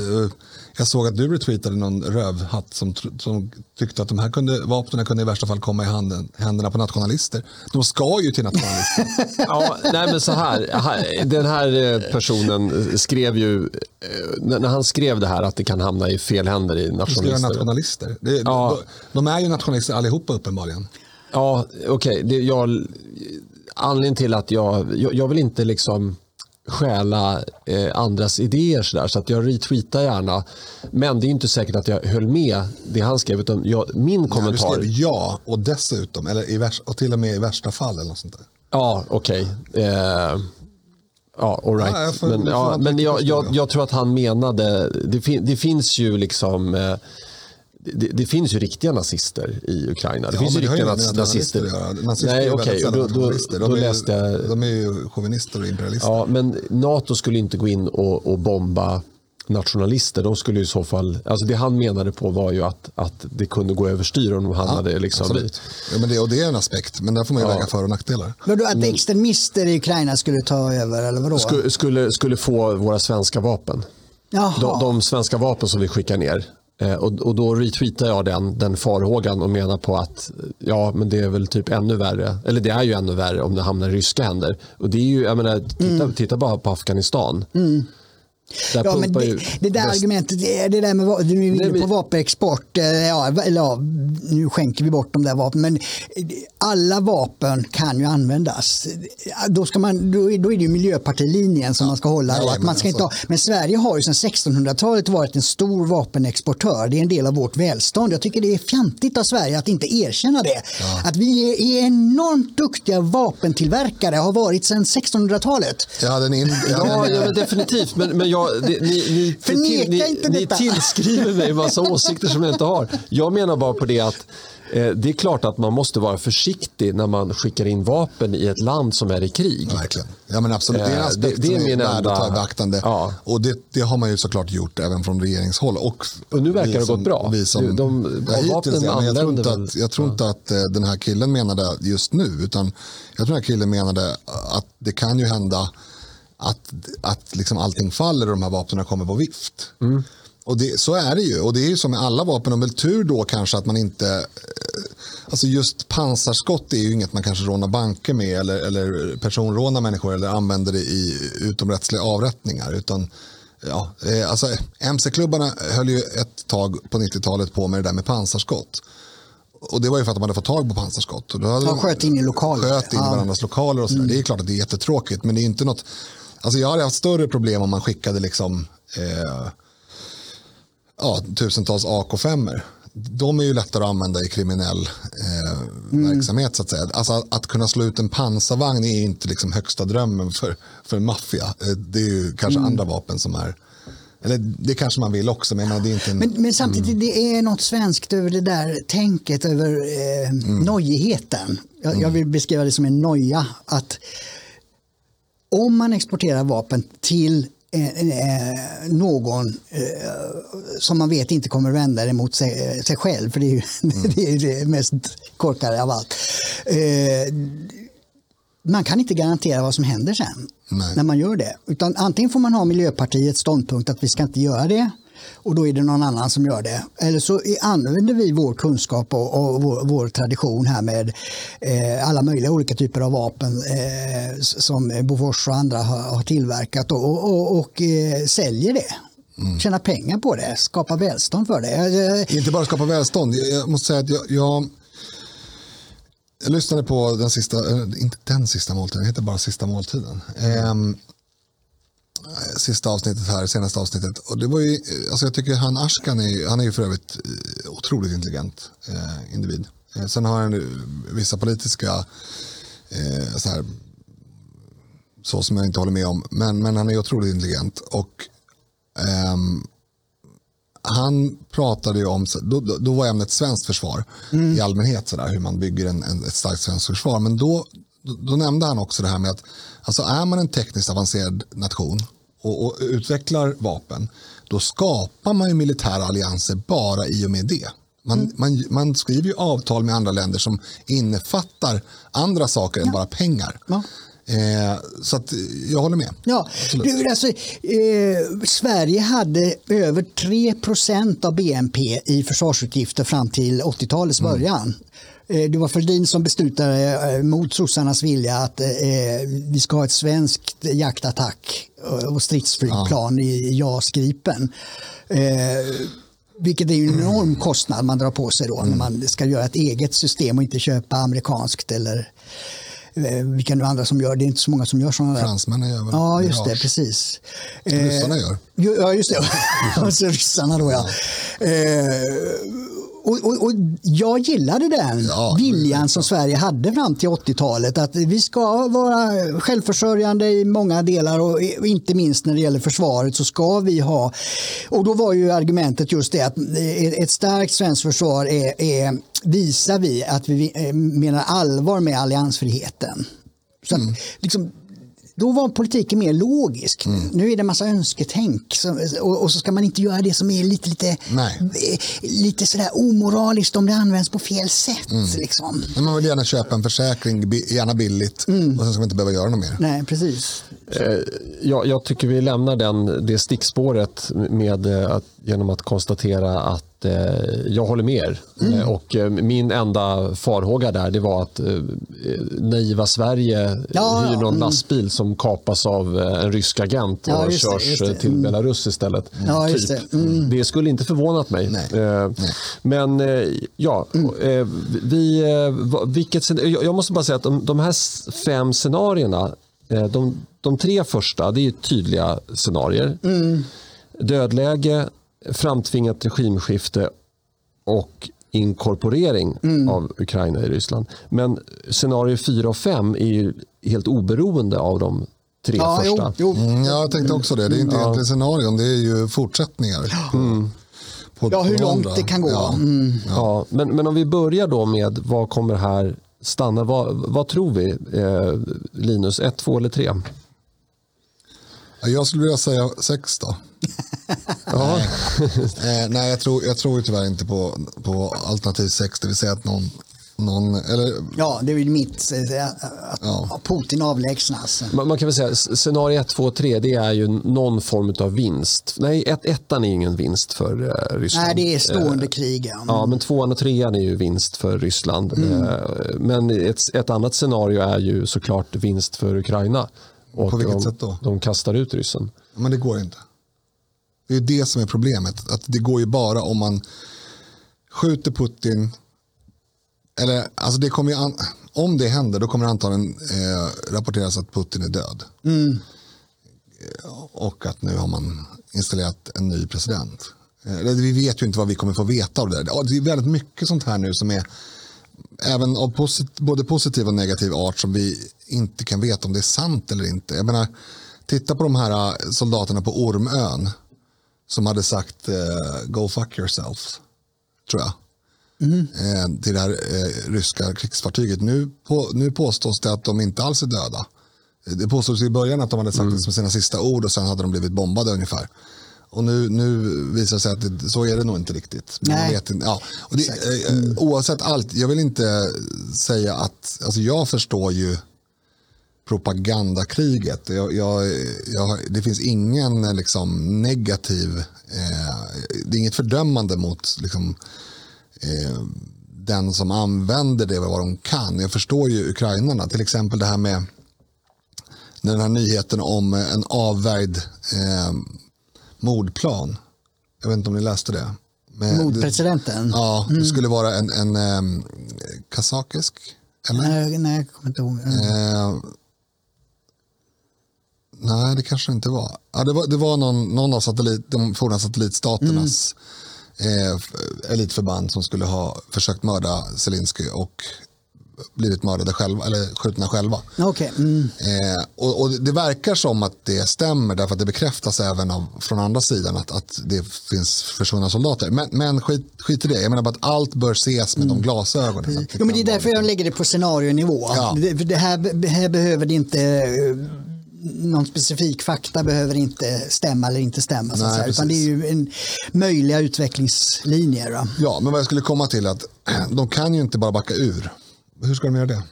Jag såg att du retweetade någon rövhatt som, som tyckte att de här kunde, vapnen kunde i värsta fall komma i handen, händerna på nationalister. De ska ju till nationalister. Ja, nej men så här, den här eh, personen skrev ju, eh, när han skrev det här att det kan hamna i fel händer i nationalister. nationalister. Det, Ja. de, de är ju nationalister allihopa uppenbarligen. Ja, okej. Det jag Anledningen till att jag, jag, jag vill inte liksom stjäla eh, andras idéer sådär, så att jag retweetar gärna. Men det är inte säkert att jag höll med det han skrev, utan jag, min du kommentar... skrev ja och dessutom, eller i värsta, och till och med i värsta fall eller något sånt där. Ja, okej. Eh, ja, all right. Ja, jag men ja, men jag, jag, jag tror att han menade, det, fin, det finns ju liksom eh, det, det finns ju riktiga nazister i Ukraina. Det Ja, finns ju riktiga naz- nazister. Nazister Nej, ju okej. väldigt sällan Då, då, då de, är, läste jag... de är ju chauvinister och imperialister. Ja, men NATO skulle inte gå in och, och bomba nationalister. De skulle i så fall, alltså det han menade på var ju att, att det kunde gå överstyr om de hamnade liksom i, Absolut. Ja, men det, och det är en aspekt, men där får man ju Ja. väga för och nackdelar. Men då att extremister i Ukraina skulle ta över eller vadå? skulle, skulle, skulle få våra svenska vapen. Jaha. De, de svenska vapen som vi skickar ner. Eh, och, då retweetar jag den, den farhågan och menar på att ja, men det är väl typ ännu värre. Eller det är ju ännu värre om det hamnar i ryska händer. Och det är ju, jag menar, titta, titta bara på Afghanistan. Där Ja, men det, det där väst- argumentet, det, där med du är inne Nej, men- på vapenexport, eh, ja, eller ja, nu skänker vi bort de där vapnen, men alla vapen kan ju användas. Då, ska man, då, är- då är det ju miljöpartilinjen som man ska hålla. Nej, och att men man ska inte ha, alltså- men Sverige har ju sedan 1600-talet varit en stor vapenexportör. Det är en del av vårt välstånd. Jag tycker det är fjantigt av Sverige att inte erkänna det. Att vi är, är enormt duktiga vapentillverkare, har varit sedan 1600-talet. Jag hade en, in, Ja, ja definitivt. Men, men jag, det, ni, ni, Förneka ni, inte ni tillskriver mig en massa åsikter som jag inte har. Jag menar bara på det att eh, det är klart att man måste vara försiktig när man skickar in vapen i ett land som är i krig. Verkligen. Ja, men absolut. Det är en Eh, aspekt det- det är som är värd att ta i beaktande. Ja. Och det, det har man ju såklart gjort även från regeringshåll. Och, Och nu verkar det ha gått bra. Vi som, De- de- ja, hittills, vapnen ja, men jag tror inte anländer att, jag tror inte att eh, den här killen menade just nu. Utan jag tror den här killen menade att det kan ju hända att, att liksom allting faller och de här vapnen kommer på vift. Mm. Och det, så är det ju. Och det är ju som med alla vapen. Och väl tur då kanske att man inte... eh, Alltså just pansarskott är ju inget man kanske rånar banker med eller, eller personrånar människor eller använder det i utomrättsliga avrättningar. Utan, ja, eh, alltså, MC-klubbarna höll ju ett tag på 90-talet på med det där med pansarskott. och det var ju för att de hade fått tag på pansarskott. Och då hade Ja, de- sköt in i lokaler. Sköt in i Ja. varandras lokaler och sådär. Det är klart att det är jättetråkigt men det är inte något. Alltså jag hade haft större problem om man skickade liksom eh, ja, tusentals AK5. De är ju lättare att använda i kriminell eh, verksamhet så att säga. Alltså att, att kunna slå ut en pansarvagn är ju inte liksom högsta drömmen för, för maffia. Eh, Det är ju kanske andra vapen som är, eller det kanske man vill också men det är inte en, Men, men samtidigt, det är något svenskt över det där tänket över eh, nojigheten. Jag, jag vill beskriva det som en noja. Att om man exporterar vapen till eh, eh, någon eh, som man vet inte kommer vända det mot sig, sig själv, för det är ju det, är det mest korkade av allt. Eh, man kan inte garantera vad som händer sen Nej. när man gör det. Utan antingen får man ha Miljöpartiets ståndpunkt att vi ska inte göra det och då är det någon annan som gör det. Eller så använder vi vår kunskap och, och vår, vår tradition här med eh, alla möjliga olika typer av vapen eh, som Bofors och andra har, har tillverkat och, och, och, eh, säljer det. Tjänar pengar på det, skapar välstånd för det. Inte bara skapa välstånd. Jag, måste säga att jag, jag, jag lyssnade på den sista, eh, inte den sista måltiden, det heter bara sista måltiden. Ehm, sista avsnittet här, senaste avsnittet. Och det var ju, alltså jag tycker han Ashkan är, han är ju för övrigt eh, otroligt intelligent eh, individ. Eh, sen har han vissa politiska eh, så här, så som jag inte håller med om. Men, men han är otroligt intelligent. Och ehm, han pratade ju om, då, då, var ämnet svenskt försvar i allmänhet, så där, hur man bygger en, en, ett starkt svenskt försvar. Men då, då, då nämnde han också det här med att alltså är man en tekniskt avancerad nation och, och utvecklar vapen, då skapar man ju militära allianser bara i och med det. Man, man, man skriver ju avtal med andra länder som innefattar andra saker än bara pengar. Ja. Eh, så att, eh, jag håller med. Ja, du, alltså, eh, Sverige hade över 3% av BNP i försvarsutgifter fram till 80-talets Mm. början. Eh, Det var Fälldin som beslutade eh, mot sossarnas vilja att eh, vi ska ha ett svenskt jaktattack och stridsflygplan i JAS Gripen. Eh, vilket är en enorm kostnad man drar på sig då Mm. när man ska göra ett eget system och inte köpa amerikanskt eller eh, vilka nu andra som gör. Det är inte så många som gör sådana. Fransmännen gör väl Ja, just det, precis. Ryssarna gör. Ja, just det. alltså ryssarna då, ja. Eh, och, och, och jag gillade den Ja, viljan som Sverige hade fram till 80-talet. Att vi ska vara självförsörjande i många delar och inte minst när det gäller försvaret så ska vi ha. Och då var ju argumentet just det att eh, ett starkt svenskt försvar är, är visar vi att vi eh, menar allvar med alliansfriheten. Så att, liksom, då var politiken mer logisk. Nu är det en massa önsketänk och, och så ska man inte göra det som är lite, lite, Nej. lite sådär omoraliskt om det används på fel sätt. Liksom. Men man vill gärna köpa en försäkring, gärna billigt Mm. och sen ska man inte behöva göra något mer. Nej, precis. Eh, Jag, jag tycker vi lämnar den, det stickspåret med, eh, att, genom att konstatera att eh, jag håller med er. Mm. Eh, Och, eh, min enda farhåga där det var att naiva Sverige Ja, hyr någon mm. lastbil som kapas av en rysk agent och det, körs det. eh, till Mm. Belarus istället. Ja, typ. det. Mm. det skulle inte förvånat mig. Nej. Men ja, vi, vilket, jag måste bara säga att de, de här fem scenarierna, de, de tre första, det är tydliga scenarier. Mm. Dödläge, framtvingat regimskifte och inkorporering Mm. av Ukraina i Ryssland. Men scenario 4 och 5 är ju helt oberoende av de tre Ja, jo, första. jo. Mm, ja, jag tänkte också det. Det är inte egentligen scenarion, det är ju fortsättningar. På, på, Ja, hur på långt andra. det kan gå. Ja. Mm. Ja, men, men om vi börjar då med vad kommer här stanna? Vad, vad tror vi? Eh, Linus, ett, två eller tre? Ja, Jag skulle vilja säga sex då. Ja. Eh, nej, jag tror, jag tror ju tyvärr inte på, på alternativ sex, det vill säga att någon, någon eller Ja, det är ju mitt. eh, Att Ja. Putin avlägsnas. Man, man kan väl säga scenario 1, 2, 3 det är ju någon form av vinst. Nej, ett, ettan är ingen vinst för eh, Ryssland. Nej, det är stående Eh, krig. Ja. Ja, men tvåan och trean är ju vinst för Ryssland. Mm. Eh, Men ett, ett annat scenario är ju såklart vinst för Ukraina. Och På vilket de, sätt då? De kastar ut ryssen. Men det går inte. Det är det som är problemet. Att det går ju bara om man skjuter Putin eller alltså det kommer ju an, om det händer då kommer det antagligen eh, rapporteras att Putin är död. Mm. Och att nu har man installerat en ny president. Eh, vi vet ju inte vad vi kommer få veta av det där. Det är väldigt mycket sånt här nu som är även av posit både positiv och negativ art som vi inte kan veta om det är sant eller inte. Jag menar, titta på de här eh, soldaterna på Ormön som hade sagt uh, go fuck yourself, tror jag. Mm. Eh, till det här eh, ryska krigsfartyget. Nu, på, nu påstås det att de inte alls är döda. Det påstås i början att de hade sagt mm. det som sina sista ord och sen hade de blivit bombade ungefär. Och nu, nu visar det sig att det, så är det nog inte riktigt. Men Nej. vet inte, ja. och det, eh, mm. Oavsett allt, jag vill inte säga att, alltså jag förstår ju propagandakriget. Jag, jag, jag, det finns ingen liksom, negativ, eh, det är inget fördömande mot liksom, eh, den som använder det vad de kan. Jag förstår ju ukrainarna, till exempel det här med den här nyheten om en avvärjd eh, mordplan. Jag vet inte om ni läste det. Med, Mordpresidenten? Ja, det mm. skulle vara en, en um, kazakisk. Eller? Nej, nej, jag kommer inte ihåg. Eh, nej, det kanske det inte var. Ja, det var, det var någon, någon av satellit, de forna satellitstaternas mm. eh, elitförband som skulle ha försökt mörda Zelensky och blivit mördade själva, eller skjutna själva. Okay. Mm. Eh, och, och, Det verkar som att det stämmer därför att det bekräftas även av, från andra sidan att, att det finns försvunna soldater. Men, men skit, skit i det, jag menar bara att allt bör ses med mm. de glasögonen. Jo, men det är därför jag lägger det på scenarionivå. Ja. Det, det, här, det här behöver det inte eh, någon specifik fakta behöver inte stämma eller inte stämma. Så Nej, utan det är ju en möjliga utvecklingslinjer. Va? Ja, men vad jag skulle komma till är att de kan ju inte bara backa ur. Hur ska de göra det?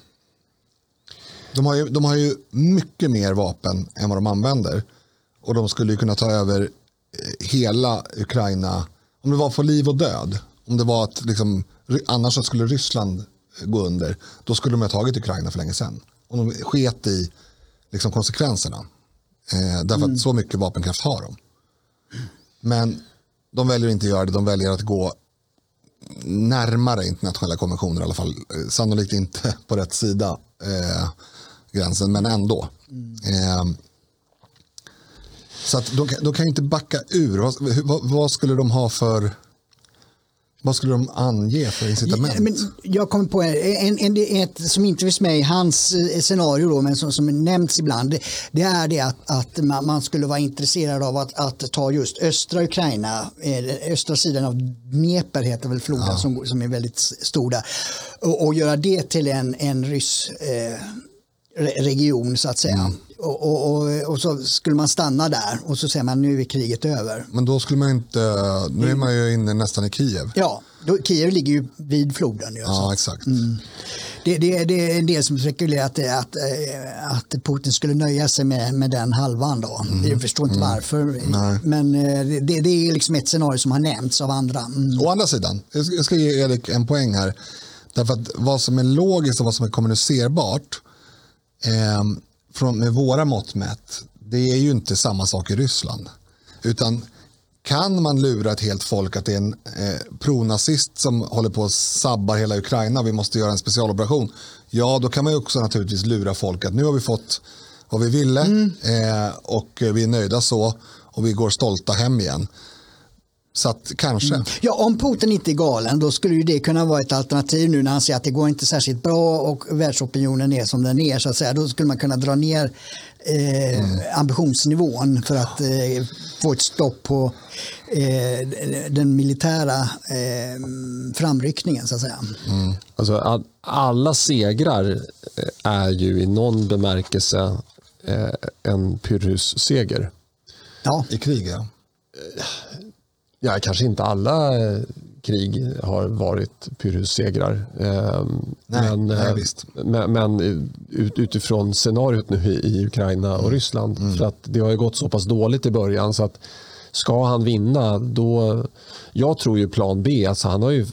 De har, ju, de har ju mycket mer vapen än vad de använder. Och de skulle ju kunna ta över eh, hela Ukraina. Om det var för liv och död. Om det var att liksom, annars så skulle Ryssland gå under. Då skulle de ha tagit Ukraina för länge sedan. Om de sket i liksom, konsekvenserna. Eh, därför mm. att så mycket vapenkraft har de. Men de väljer inte att göra det. De väljer att gå närmare internationella konventioner i alla fall. Eh, sannolikt inte på rätt sida eh, gränsen, men ändå. Mm. Eh, så att de, de kan inte backa ur. Vad, vad, vad, skulle de ha för vad skulle de ange för incitament? Men jag kommer på en, en, ett som inte finns med i hans eh, scenario då, men som, som nämnts ibland. Det är det att, att man skulle vara intresserad av att, att ta just östra Ukraina, eh, östra sidan av Dnepr heter väl floden ja. som, som är väldigt stor där, och, och göra det till en, en ryss eh, region så att säga. Mm. Och, och, och, och, så skulle man stanna där och så säger man nu är kriget över. Men då skulle man inte, nu är man ju inne nästan i Kiev. Ja, då, Kiev ligger ju vid floden. Ja, exakt. Mm. Det, det, det, är en del som spekulerar att, att, eh, att Putin skulle nöja sig med, med den halvan. Då. Mm. Jag förstår inte mm. varför. Nej. Men eh, det, det, är liksom ett scenario som har nämnts av andra. Mm. Å andra sidan, jag ska ge Erik en poäng här. Därför att vad som är logiskt och vad som är kommunicerbart eh, från, med våra mått mätt, det är ju inte samma sak i Ryssland. Utan kan man lura ett helt folk att det är en eh, pronazist som håller på att sabba hela Ukraina, vi måste göra en specialoperation. Ja, då kan man ju också naturligtvis lura folk att nu har vi fått vad vi ville mm. eh, och vi är nöjda så och vi går stolta hem igen. Så att kanske. Mm. Ja, om Putin inte är galen då skulle ju det kunna vara ett alternativ nu när han säger att det går inte särskilt bra och världsopinionen är som den är. Så att säga. Då skulle man kunna dra ner eh, mm. ambitionsnivån för att eh, få ett stopp på eh, den militära eh, framryckningen så att säga. Mm. Alltså, all, alla segrar eh, är ju i någon bemärkelse eh, en Pyrrhus-seger. Ja. I krig ja. Ja, kanske inte alla eh, krig har varit Pyrrhus-segrar. Ehm, men, nej, eh, men, men, utifrån scenariot nu i Ukraina och mm. Ryssland. Mm. För att det har ju gått så pass dåligt i början så att ska han vinna då... Jag tror ju plan B, alltså han har ju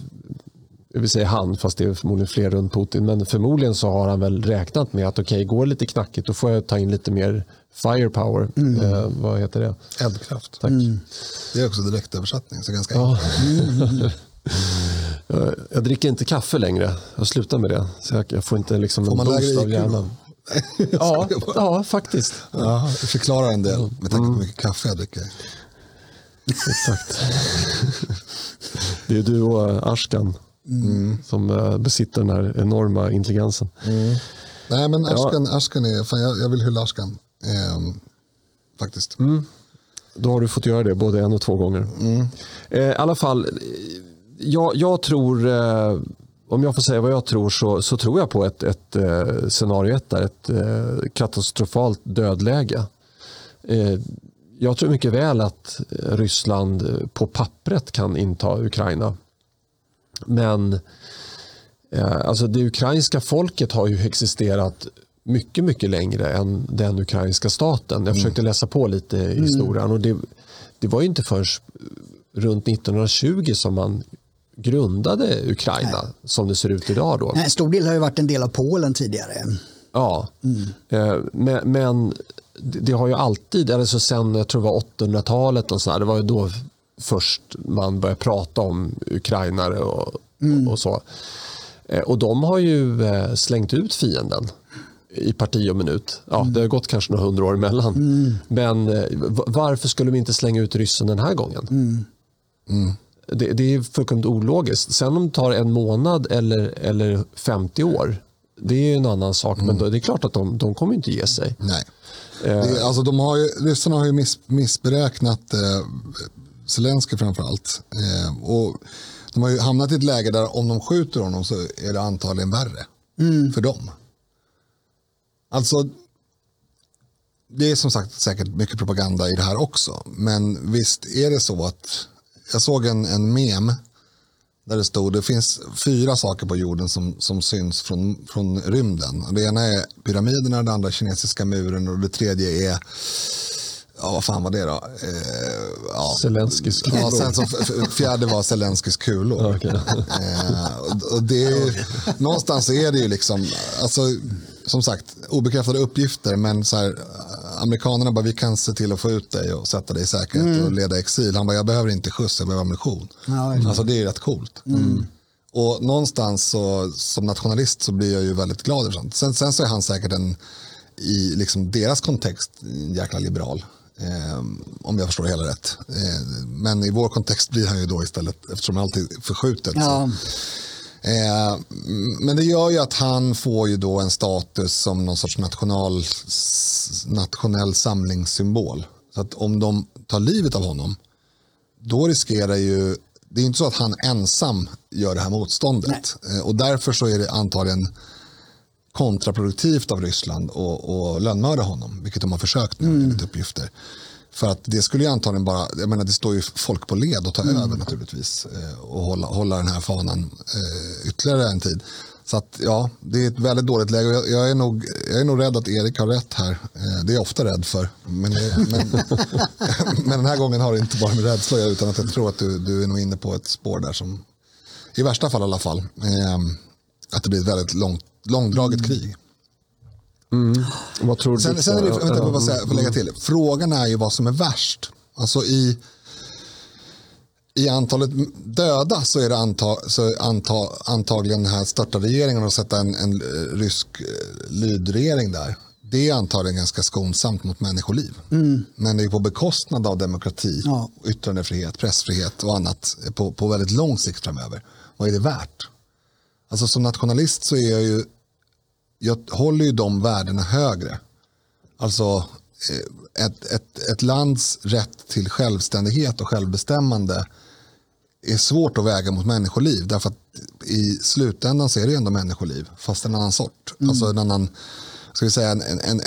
vill säga han, fast det är förmodligen fler runt Putin, men förmodligen så har han väl räknat med att okej, okay, går det lite knackigt då får jag ta in lite mer firepower. Mm. Eh, vad heter det? Eldkraft. Tack. Mm. Det är också direktöversättning, så ganska ja. Jag, jag dricker inte kaffe längre. Jag slutar med det. Så jag, jag får inte liksom Får lägre boost av hjärnan. Ja, ja, faktiskt. Ja, det förklarar en del med tanke på hur mycket kaffe jag dricker. Exakt. Det är du och eh, Ashkan som eh, besitter den här enorma intelligensen. Nej, men Ashkan, Ashkan är, fan, jag, jag vill hylla Ashkan. Ehm, faktiskt. Då har du fått göra det både en och två gånger. Eh, I alla fall, eh, jag, jag tror, eh, om jag får säga vad jag tror, så, så tror jag på ett, ett eh, scenario ett där, ett eh, katastrofalt dödläge. Eh, jag tror mycket väl att eh, Ryssland eh, på pappret kan inta Ukraina. Men eh, alltså det ukrainska folket har ju existerat mycket, mycket längre än den ukrainska staten. Jag försökte läsa på lite i historien och det, det var ju inte förrän runt 1920 som man grundade Ukraina som det ser ut idag. Då. Nej, En stor del har ju varit en del av Polen tidigare. Ja, Eh, men, men det det har ju alltid, alltså sen jag tror det var 800-talet, och så här, det var ju då först man började prata om ukrainare och, och så. Eh, Och de har ju eh, slängt ut fienden i parti och minut. Ja, Det har gått kanske några hundra år emellan. Men eh, varför skulle de inte slänga ut ryssen den här gången? Det, det är fullkomligt ologiskt. Sen om det tar en månad eller, eller 50 år, det är en annan sak. Men då, det är klart att de, de kommer inte ge sig. Nej. Det, alltså, de har ju, ryssarna har ju miss, missberäknat eh, Zelensky framför allt. Eh, och de har ju hamnat i ett läge där om de skjuter honom så är det antagligen värre för dem. Alltså, det är som sagt säkert mycket propaganda i det här också. Men visst är det så att jag såg en, en mem där det stod det finns fyra saker på jorden som, som syns från, från rymden. Det ena är pyramiderna, det andra kinesiska muren och det tredje är Ja, vad fan var det då? Eh, ja. Zelenskys Ja, kulor. sen så f- f- fjärde var Zelenskys kulor. Okej. Eh, och- det är ju, någonstans är det ju liksom, alltså, som sagt, obekräftade uppgifter, men så här, amerikanerna bara, vi kan se till att få ut dig och sätta dig i säkerhet och leda exil. Han bara, jag behöver inte skjuts, jag behöver ammunition. Ja, exakt. alltså det är ju rätt coolt. Och någonstans så, som nationalist så blir jag ju väldigt glad över sånt. Sen, sen så är han säkert en, i liksom deras kontext, en jäkla liberal. Eh, om jag förstår det hela rätt. Eh, men i vår kontext blir han ju då istället, eftersom han alltid är förskjutet. Ja, Eh, men det gör ju att han får ju då en status som någon sorts national, nationell samlingssymbol. Så att om de tar livet av honom, då riskerar ju, det är inte så att han ensam gör det här motståndet. Eh, och därför så är det antagligen kontraproduktivt av Ryssland att att lönnmörda honom, vilket de har försökt nu enligt uppgifter. För att det skulle ju antagligen bara, jag menar det står ju folk på led och ta över naturligtvis eh, och hålla, hålla den här fanan eh, ytterligare en tid. Så att ja, det är ett väldigt dåligt läge och jag, jag, är, nog, jag är nog rädd att Erik har rätt här. Eh, det är jag ofta rädd för. Men, det, men, men den här gången har det inte bara med rädsla att utan att jag tror att du, du är nog inne på ett spår där som, i värsta fall i alla fall, eh, att det blir ett väldigt långt, långdraget krig. Vad tror du? Sen, sen är det, vänta, jag bara säga, får lägga Mm. till. Frågan är ju vad som är värst. Alltså i, i antalet döda så är det anta, så anta, antagligen den här störta regeringen och sätta en, en eh, rysk eh, lydregering där. Det är antagligen ganska skonsamt mot människoliv. Men det är på bekostnad av demokrati, Ja. yttrandefrihet, pressfrihet och annat på, på väldigt lång sikt framöver. Vad är det värt? Alltså som nationalist så är jag ju jag håller ju de värdena högre. Alltså eh, ett, ett, ett lands rätt till självständighet och självbestämmande är svårt att väga mot människoliv. Därför att i slutändan så är det ju ändå människoliv, fast en annan sort. Alltså en annan, ska vi säga, en, en, en,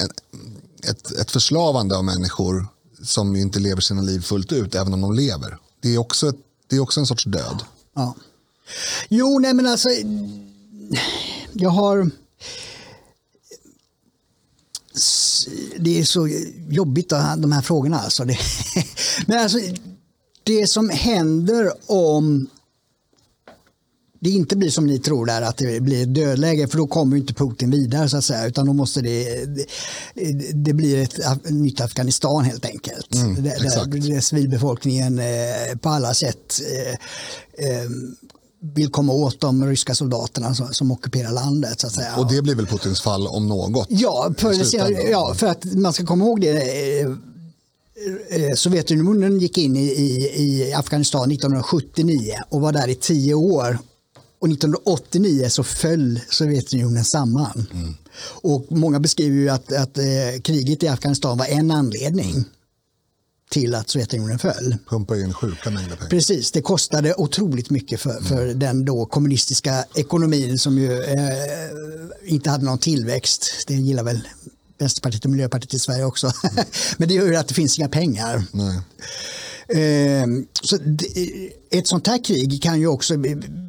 ett, ett förslavande av människor som inte lever sina liv fullt ut, även om de lever. Det är också, ett, det är också en sorts död. ja. Jo, nej men alltså. Jag har. Det är så jobbigt de här frågorna alltså. Det, men alltså. Det som händer om det inte blir som ni tror där att det blir ett dödläge för då kommer inte Putin vidare så att säga utan då måste det, det, det blir ett nytt Afghanistan helt enkelt. Mm, där, där civilbefolkningen eh, på alla sätt eh, eh, vill komma åt de ryska soldaterna som, som ockuperar landet. Så att säga. Och det blir väl Putins fall om något? Ja, för, ja, för att man ska komma ihåg det. Eh, eh, Sovjetunionen gick in i, i, i, Afghanistan 1979 och var där i tio år. Och 1989 så föll Sovjetunionen samman. Mm. Och många beskriver ju att, att eh, kriget i Afghanistan var en anledning till att Sovjetunionen föll. Pumpa in sjuka mängder pengar. Precis, det kostade otroligt mycket för, mm. för den då kommunistiska ekonomin som ju eh, inte hade någon tillväxt. Det gillar väl Vänsterpartiet och Miljöpartiet i Sverige också. Mm. Men det gör ju att det finns inga pengar. Nej. Ehm, så ett sånt här krig kan ju också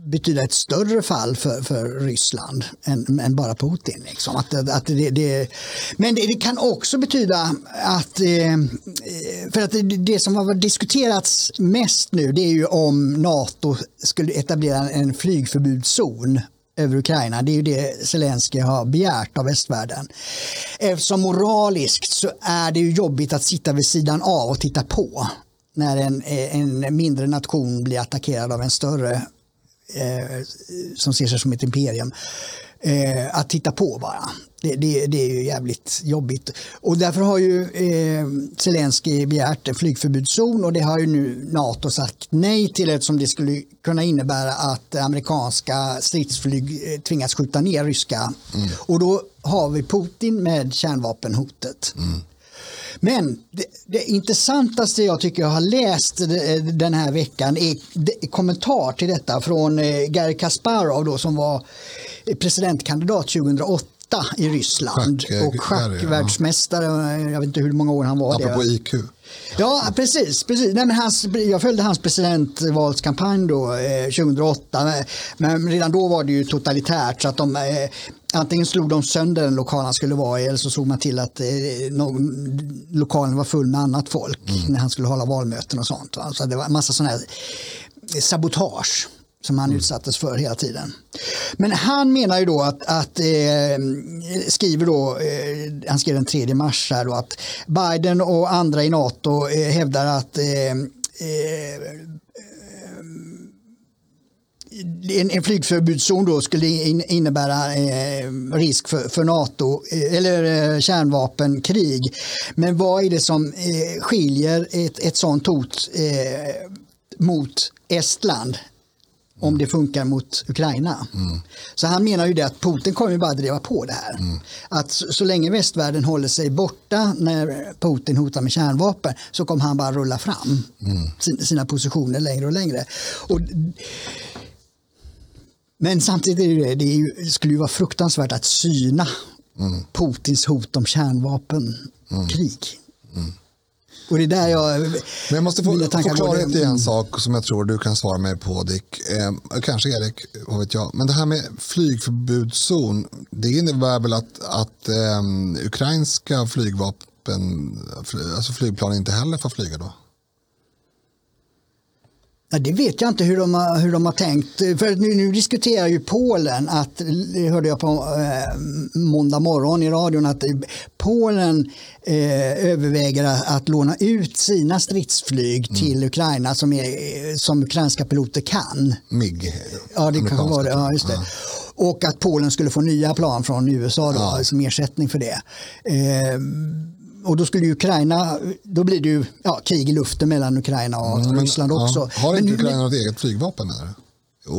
betyda ett större fall för, för Ryssland än, än bara Putin. Liksom. Att, att det, det, men det, det, kan också betyda att, ehm, för att det, det som har diskuterats mest nu det är ju om NATO skulle etablera en flygförbudszon över Ukraina. Det är ju det Zelensky har begärt av västvärlden. Eftersom moraliskt så är det ju jobbigt att sitta vid sidan av och titta på när en, en mindre nation blir attackerad av en större eh, som ser sig som ett imperium. Eh, att titta på bara. Det, det, det, är ju jävligt jobbigt. Och därför har ju eh, Zelensky begärt en flygförbudszon och det har ju nu NATO sagt nej till eftersom det skulle kunna innebära att amerikanska stridsflyg eh, tvingas skjuta ner ryska. Mm. Och då har vi Putin med kärnvapenhotet. Mm. Men det, det, intressantaste jag tycker jag har läst den här veckan är kommentar till detta från eh, Garry Kasparov då, som var presidentkandidat 2008 i Ryssland Schack, eh, och schackvärldsmästare. Ja. Jag vet inte hur många år han var Apropå det. IQ. Ja, precis. precis. Nej, men hans, jag följde hans presidentvalskampanj då, eh, 2008. Men redan då var det ju totalitärt. så att de, eh, Antingen slog de sönder den lokal han skulle vara i eller så såg man till att eh, någon, lokalen var full med annat folk mm. när han skulle hålla valmöten och sånt. Va? Så det var en massa sådana här sabotage som han mm. utsattes för hela tiden. Men han menar ju då att, att eh, skriver då, eh, han skrev den 3 mars här då att Biden och andra i NATO eh, hävdar att eh, eh, en, en flygförbudszon då skulle in, innebära eh, risk för, för NATO eh, eller eh, kärnvapenkrig. Men vad är det som eh, skiljer ett, ett sånt hot mot Estland om det funkar mot Ukraina. Mm. Så han menar ju det att Putin kommer bara driva på det här. Mm. Att så, så, länge västvärlden håller sig borta när Putin hotar med kärnvapen så kommer han bara rulla fram mm. sina positioner längre och längre. Och men samtidigt är det, det, är ju, skulle ju vara fruktansvärt att syna mm. Putins hot om kärnvapenkrig. Och det är där jag... Men jag måste få, få klarhet i en sak som jag tror du kan svara mig på Dick. Eh, kanske Erik, vad vet jag. Men det här med flygförbudszon. Det innebär väl att, att eh, ukrainska flygvapen, alltså flygplan inte heller får flyga då? Ja, det vet jag inte hur de har, hur de har tänkt. För nu, nu diskuterar ju Polen, att, det hörde jag på eh, måndag morgon i radion, att Polen eh, överväger att, att låna ut sina stridsflyg mm. till Ukraina som, är, som ukrainska piloter kan. MIG? Ja, det kanske var det. Ja, just det. Ja. Och att Polen skulle få nya plan från USA då, ja. som ersättning för det. Eh, och då skulle Ukraina, då blir det ju ja, krig i luften mellan Ukraina och mm, Ryssland också. Ja, har inte men, Ukraina något eget flygvapen? Eller?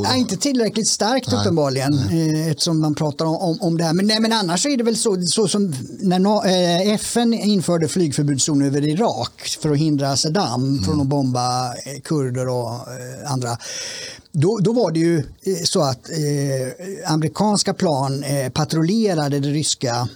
Nej, inte tillräckligt starkt nej, uppenbarligen nej. Eh, eftersom man pratar om, om, om det här. Men, nej, men annars är det väl så, så som när eh, FN införde flygförbudszon över Irak för att hindra Saddam mm. från att bomba eh, kurder och andra. Då, då var det ju så att eh, amerikanska plan eh, patrullerade det ryska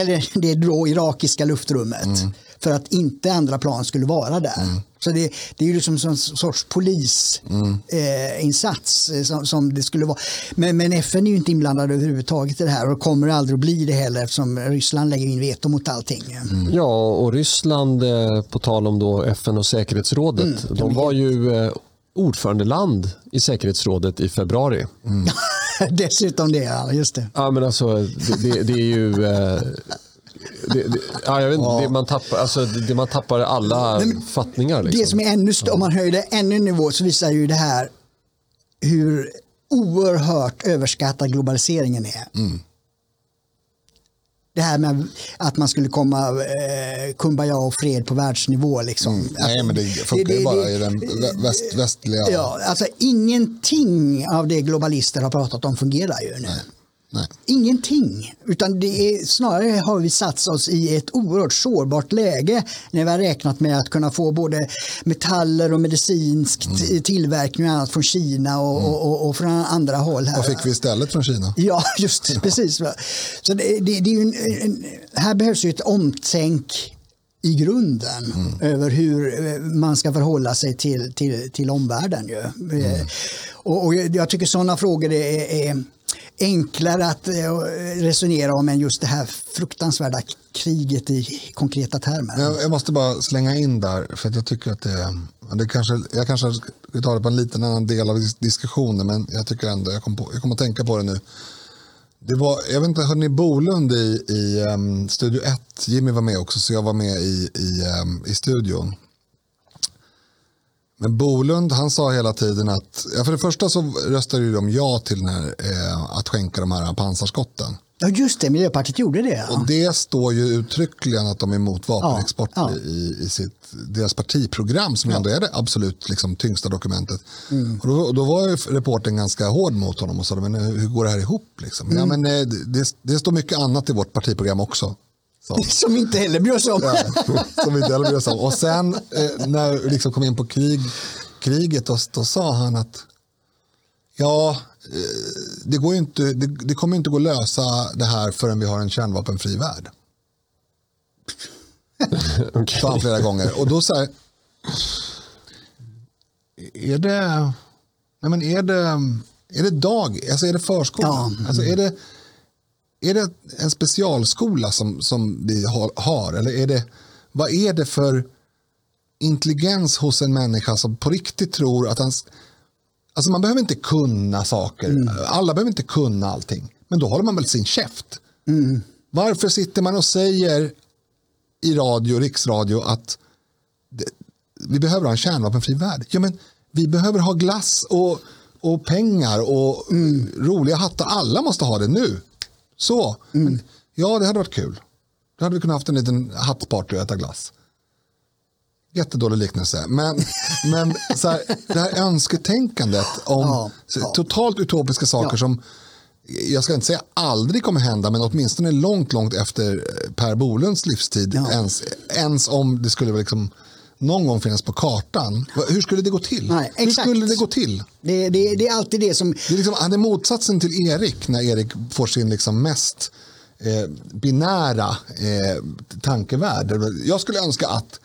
eller det då irakiska luftrummet. Mm. För att inte andra plan skulle vara där. Mm. Så det, det är ju liksom en sorts polisinsats mm. eh, som, som, det skulle vara. Men, men, FN är ju inte inblandad överhuvudtaget i det här och kommer aldrig att bli det heller eftersom Ryssland lägger in veto mot allting. Mm. Ja, och Ryssland, eh, på tal om då FN och säkerhetsrådet, mm. de var ju eh, ordförandeland i säkerhetsrådet i februari. Dessutom det, ja, just det. Ja, men alltså, det, det, det är ju... Eh, det, det, ja, jag vet inte, ja. det, man tappar, alltså, det, man tappar alla men, fattningar. Liksom. Det som är ännu större, om man höjer det ännu nivå så visar ju det här hur oerhört överskattad globaliseringen är. Mm. Det här med att man skulle komma eh, kumbaya och fred på världsnivå. Liksom. Mm. Nej, men det funkar ju bara i den väst, västliga... Ja, alltså ingenting av det globalister har pratat om fungerar ju nu. Nej. Nej. Ingenting. Utan det är, snarare har vi satt oss i ett oerhört sårbart läge när vi har räknat med att kunna få både metaller och medicinsk Mm. tillverkning och annat från Kina och, och, och, och från andra håll. Här. Vad fick vi istället från Kina? Ja, just det, precis. Så det, det, det är en, en, här behövs ju ett omtänk i grunden över hur eh, man ska förhålla sig till, till, till omvärlden. Ju. Eh, Och, och jag tycker sådana frågor är, är enklare att eh, eh, resonera om än just det här fruktansvärda kriget i konkreta termer. Jag, jag måste bara slänga in där, för att jag tycker att det, det kanske, jag kanske tar ta det på en liten annan del av diskussionen, men jag tycker ändå, jag kommer kom att tänka på det nu. Det var, jag vet inte, hörde ni Bolund i, i um, Studio 1? Jimmy var med också, så jag var med i, i, um, i studion. Men Bolund han sa hela tiden att, ja, för det första så röstade ju de ja till den här, eh, att skänka de här pansarskotten. Ja, just det, Miljöpartiet gjorde det. Ja. Och det står ju uttryckligen att de är emot vapenexport Ja, ja. I, i sitt, deras partiprogram som ändå är det absolut liksom, tyngsta dokumentet. Mm. Och då, då var ju reporten ganska hård mot honom och sa men hur hur går det här ihop? Liksom? Mm. Ja, men, eh, det, det står mycket annat i vårt partiprogram också. Som inte heller bryr oss om. Ja, som inte heller bryr oss om. Och sen eh, när vi liksom kom in på krig, kriget då, då sa han att ja, eh, det, går inte, det, det kommer inte gå att lösa det här förrän vi har en kärnvapenfri värld. Okej. Sa han flera gånger. Och då så här, är det, nej men är det, är det dag, alltså är det förskola? Ja. Alltså är det, är det en specialskola som, som vi har? Eller är det, vad är det för intelligens hos en människa som på riktigt tror att han... Alltså man behöver inte kunna saker. Alla behöver inte kunna allting. Men då håller man väl sin käft. Varför sitter man och säger i radio, riksradio att det, vi behöver ha en kärnvapenfri värld? Ja, men vi behöver ha glass och, och pengar och roliga hattar. Alla måste ha det nu. Så. Men, ja, det hade varit kul. Då hade vi kunnat haft en liten hattparty och äta glass. Jättedålig liknelse. Men, men så här, det här önsketänkandet om Ja, ja. totalt utopiska saker Ja. som jag ska inte säga aldrig kommer hända, men åtminstone långt, långt efter Per Bolunds livstid, ens, ens om det skulle liksom någon gång finnas på kartan. Hur skulle det gå till? Nej, Hur skulle det gå till? Det, det, det är alltid det som... Det är, liksom, han är motsatsen till Erik när Erik får sin liksom mest eh, binära eh, tankevärld. Jag skulle önska att,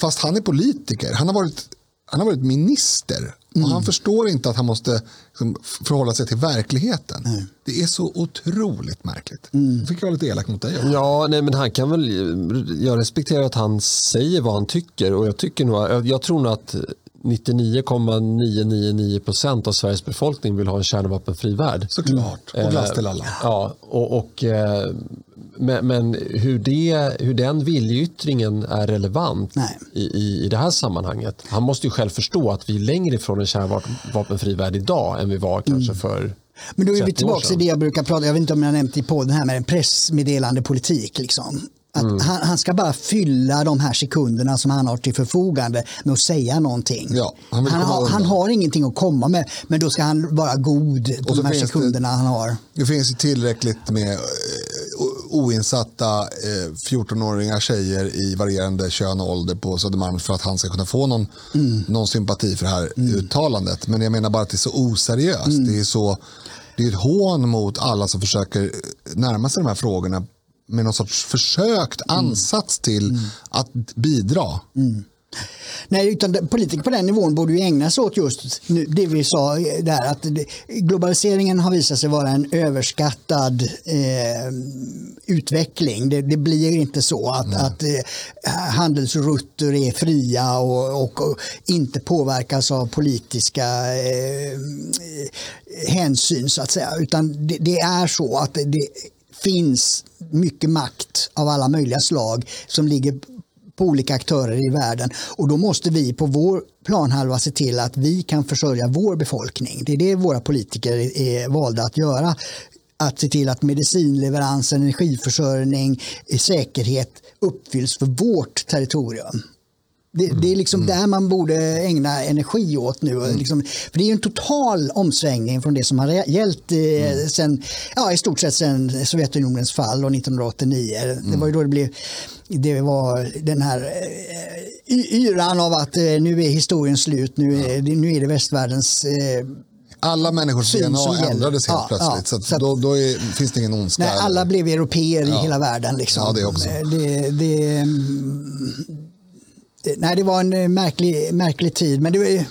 fast han är politiker, han har varit, han har varit minister och han förstår inte att han måste liksom, förhålla sig till verkligheten. Det är så otroligt märkligt. Nu fick jag vara lite elak mot dig. också. Ja, nej, men han kan väl, jag respekterar att han säger vad han tycker och jag, tycker nog, jag, jag tror nog att 99,999 procent av Sveriges befolkning vill ha en kärnvapenfri värld. Såklart. Och glass till alla. Ja, och, och, eh, men, men hur, det, hur den viljeyttringen är relevant i, i, i det här sammanhanget. Han måste ju själv förstå att vi är längre ifrån en kärnvapenfri värld idag än vi var kanske för Men då är vi 30 år tillbaka till det jag brukar prata, jag vet inte om jag har nämnt i podden här med en pressmeddelande politik. Liksom. Att Mm. han, han ska bara fylla de här sekunderna som han har till förfogande med att säga någonting. Ja, han han, har, han har ingenting att komma med, men då ska han vara god på de här finns det- sekunderna han har. Det finns tillräckligt med eh, oinsatta eh, 14-åriga tjejer i varierande kön och ålder på Södermalm för att han ska kunna få någon, någon sympati för det här uttalandet. Men jag menar bara att det är så oseriöst. Det är så det är ett hån mot alla som försöker närma sig de här frågorna med någon sorts försökt ansats till att bidra. Nej, utan politiker på den nivån borde ju ägna sig åt just det vi sa där att globaliseringen har visat sig vara en överskattad eh, utveckling. Det, det blir inte så att, att eh, handelsrutter är fria och, och, och inte påverkas av politiska eh, hänsyn så att säga. Utan det, det är så att det finns mycket makt av alla möjliga slag som ligger på olika aktörer i världen och då måste vi på vår planhalva se till att vi kan försörja vår befolkning. Det är det våra politiker är valda att göra. Att se till att medicinleverans, energiförsörjning, säkerhet uppfylls för vårt territorium. Det, det, är liksom mm. där man borde ägna energi åt nu. Mm. Liksom, för det är en total omsvängning från det som har gällt eh, mm. sen, ja, i stort sett sedan Sovjetunionens fall och 1989. Mm. Det var ju då det blev det var den här eh, yran av att eh, nu är historien slut, nu är, ja. nu är det västvärldens eh, alla människors DNA ändrades helt ja, plötsligt. Ja, så, så då, då är, finns det ingen ondska. Nej, alla blev europeer i hela världen. Liksom. Ja, det också. Det, det, nej, det var en eh, märklig, märklig tid. Men, det,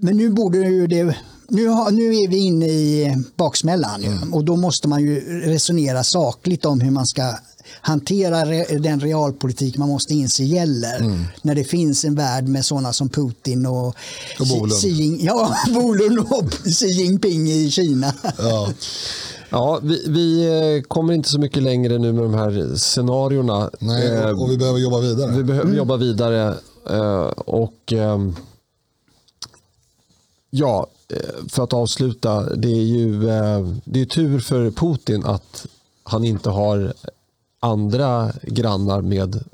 men nu borde ju det nu, har, nu är vi inne i baksmällan mm. och då måste man ju resonera sakligt om hur man ska hantera re, den realpolitik man måste inse gäller mm. när det finns en värld med sådana som Putin och, och Bolund. Xi, ja, Bolund och Xi Jinping i Kina. Ja. Ja, vi, vi, eh, kommer inte så mycket längre nu med de här scenarierna. Nej, och, eh, och vi behöver jobba vidare. Vi behöver mm. jobba vidare. Eh, och Ja, för att avsluta. Det är ju det är tur för Putin att han inte har andra grannar med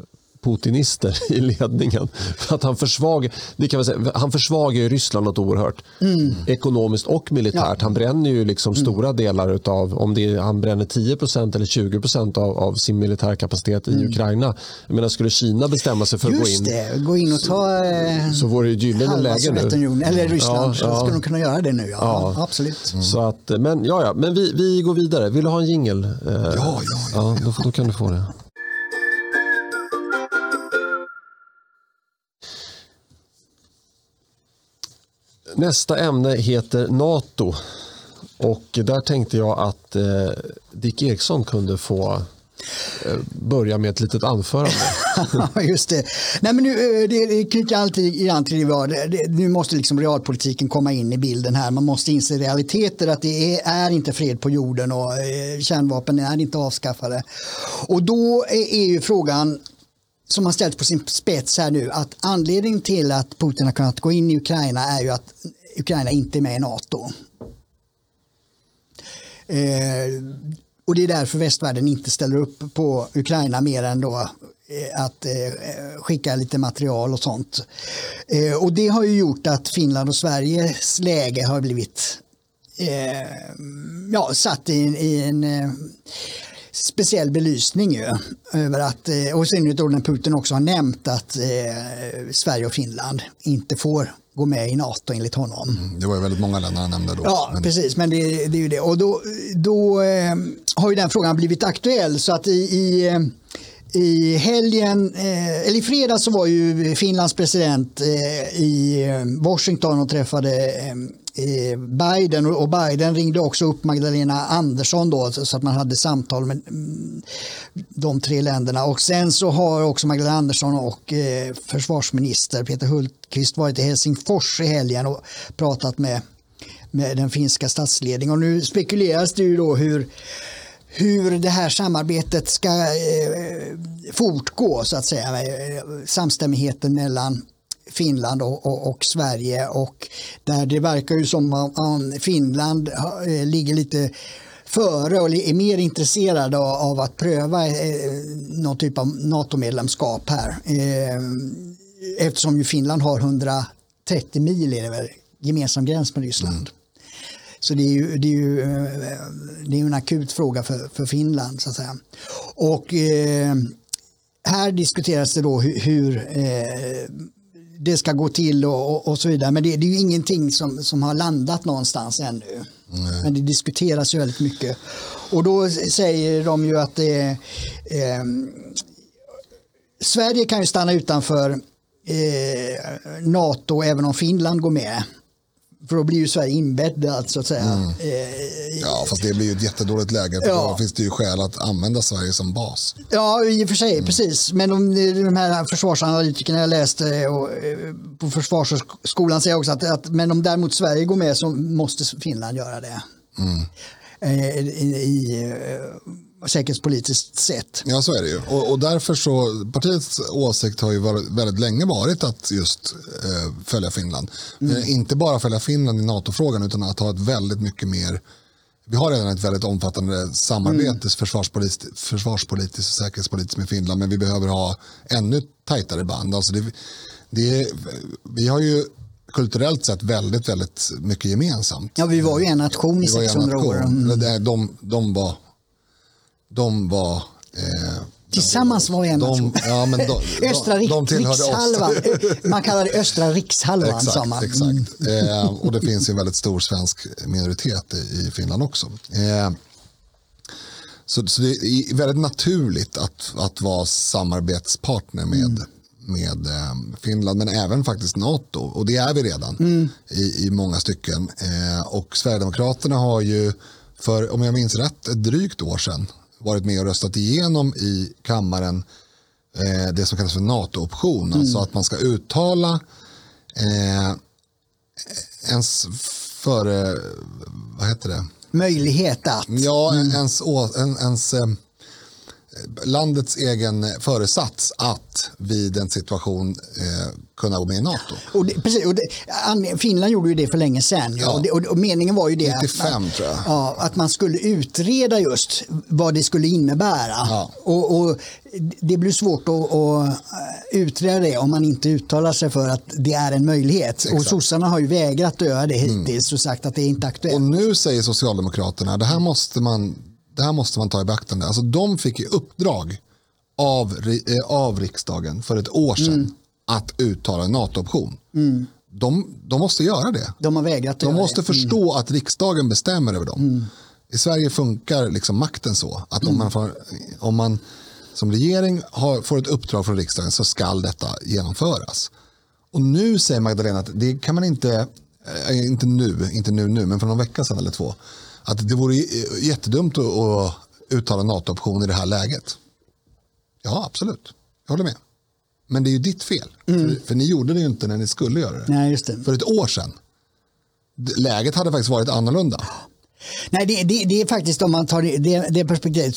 putinister i ledningen. För att han, försvagar, det kan man säga, han försvagar ju Ryssland något oerhört. Mm. Ekonomiskt och militärt. Ja. Han bränner ju liksom mm. stora delar av, om det är, han bränner 10% eller 20 av, av sin militärkapacitet i mm. Ukraina. Jag menar, skulle Kina bestämma sig för Just att gå in. Det, gå in och ta eh, så vore det gyllene läge nu. Eller Ryssland, ja, ja. skulle de kunna göra det nu. Ja, ja. absolut. Mm. Så att, men ja, ja, men vi, vi går vidare. Vill du ha en jingel? Eh, ja, ja, ja. Då, då kan du få det. Nästa ämne heter NATO. Och där tänkte jag att eh, Dick Eriksson kunde få eh, börja med ett litet anförande. Just det. Nej, men nu, eh, det knyter alltid an till det vi har. Nu måste liksom realpolitiken komma in i bilden här. Man måste inse realiteter att det är, är inte fred på jorden och eh, kärnvapen är inte avskaffade. Och då är, är ju frågan som har ställts på sin spets här nu att anledningen till att Putin har kunnat gå in i Ukraina är ju att Ukraina inte är med i NATO. Eh, och det är därför västvärlden inte ställer upp på Ukraina mer än då eh, att eh, skicka lite material och sånt. Eh, och det har ju gjort att Finland och Sveriges läge har blivit eh, ja, satt i, i en eh, speciell belysning ju, över att, eh, och sen då när Putin också har nämnt att eh, Sverige och Finland inte får gå med i NATO enligt honom. Mm, det var ju väldigt många länder han nämnde då. Ja, men... precis, men det, det, är ju det. Och då, då eh, har ju den frågan blivit aktuell så att i, i eh, i helgen, eh, eller i fredags så var ju Finlands president eh, i Washington och träffade Eh, Biden och Biden ringde också upp Magdalena Andersson då så att man hade samtal med mm, de tre länderna och sen så har också Magdalena Andersson och eh, försvarsminister Peter Hultqvist varit i Helsingfors i helgen och pratat med, med den finska statsledningen och nu spekuleras det ju då hur hur det här samarbetet ska eh, fortgå så att säga. Eh, samstämmigheten mellan Finland och, och, och, Sverige och där det verkar ju som om Finland eh, ligger lite före och är mer intresserade av, att pröva eh, någon typ av NATO-medlemskap här. Eh, eftersom ju Finland har 130 mil är gemensam gräns med Ryssland. Mm. Så det är ju, det är ju det är en akut fråga för, för Finland. Så att säga. Och eh, här diskuteras det då hur, hur eh, det ska gå till och, och, och så vidare. Men det, det, är ju ingenting som, som har landat någonstans ännu. Nej. Men det diskuteras ju väldigt mycket. Och då säger de ju att det, eh, Sverige kan ju stanna utanför eh, NATO även om Finland går med. För då blir ju Sverige inbäddat så att säga. Mm. Eh, ja, fast det blir ju ett jättedåligt läge. För ja. Då finns det ju skäl att använda Sverige som bas. Ja, i och för sig, mm. precis. Men de, de här försvarsanalytikerna jag läste och, eh, på Försvarsskolan säger också att, att men om däremot Sverige går med så måste Finland göra det. Mm. Eh, i, i, säkerhetspolitiskt sett. Ja, så är det ju. Och, och därför så, partiets åsikt har ju varit, väldigt länge varit att just eh, följa Finland. Mm. Eh, inte bara följa Finland i NATO-frågan utan att ha ett väldigt mycket mer vi har redan ett väldigt omfattande samarbete mm. försvarspolitiskt, försvarspolitiskt och säkerhetspolitiskt med Finland men vi behöver ha ännu tajtare band. Alltså det, det, vi har ju kulturellt sett väldigt, väldigt mycket gemensamt. Ja, vi var ju en nation i 600 år. Mm. De, de var, de var eh, Tillsammans var en nation. Ja, men de, östra de, de rikshalvan. Man kallar det östra rikshalvan. Exakt, exakt. Mm. Eh, och det finns en väldigt stor svensk minoritet i, i Finland också. Eh, så, så, det är väldigt naturligt att, att vara samarbetspartner med, mm. med eh, Finland, men även faktiskt NATO. Och det är vi redan mm. i, i många stycken. Eh, och Sverigedemokraterna har ju för, om jag minns rätt, ett drygt år sedan varit med och röstat igenom i kammaren eh, det som kallas för NATO-option. Mm. Alltså att man ska uttala eh, ens före, vad heter det? Möjlighet att. Ja, mm. ens, ens eh, landets egen föresats att vid en situation eh, kunna gå med i NATO. Och det, precis, och det, Finland gjorde ju det för länge sedan. Ja. Och, det, och, och, meningen var ju det 95, att, tror jag. Ja, att man skulle utreda just vad det skulle innebära. Ja. Och, och, det blir svårt att, att, utreda det om man inte uttalar sig för att det är en möjlighet. Exakt. Och sossarna har ju vägrat göra det mm. hittills mm. och sagt att det är inte aktuellt. Och nu säger Socialdemokraterna det här måste man det här måste man ta i beaktande. Alltså, de fick i uppdrag av, eh, av riksdagen för ett år sedan mm. att uttala en NATO-option. Mm. De, de, måste göra det. De har vägrat De måste det. förstå mm. att riksdagen bestämmer över dem. Mm. I Sverige funkar liksom makten så att om mm. man, får, om man som regering har, får ett uppdrag från riksdagen så ska detta genomföras. Och nu säger Magdalena att det kan man inte, äh, inte nu, inte nu nu, men för någon vecka sedan eller två, att det vore jättedumt att uttala NATO-option i det här läget. Ja, absolut. Jag håller med. Men det är ju ditt fel. Mm. För, för, ni gjorde det ju inte när ni skulle göra det. Nej, just det. För ett år sedan. Läget hade faktiskt varit annorlunda. Nej, det, det, det, är faktiskt om man tar det, det perspektivet.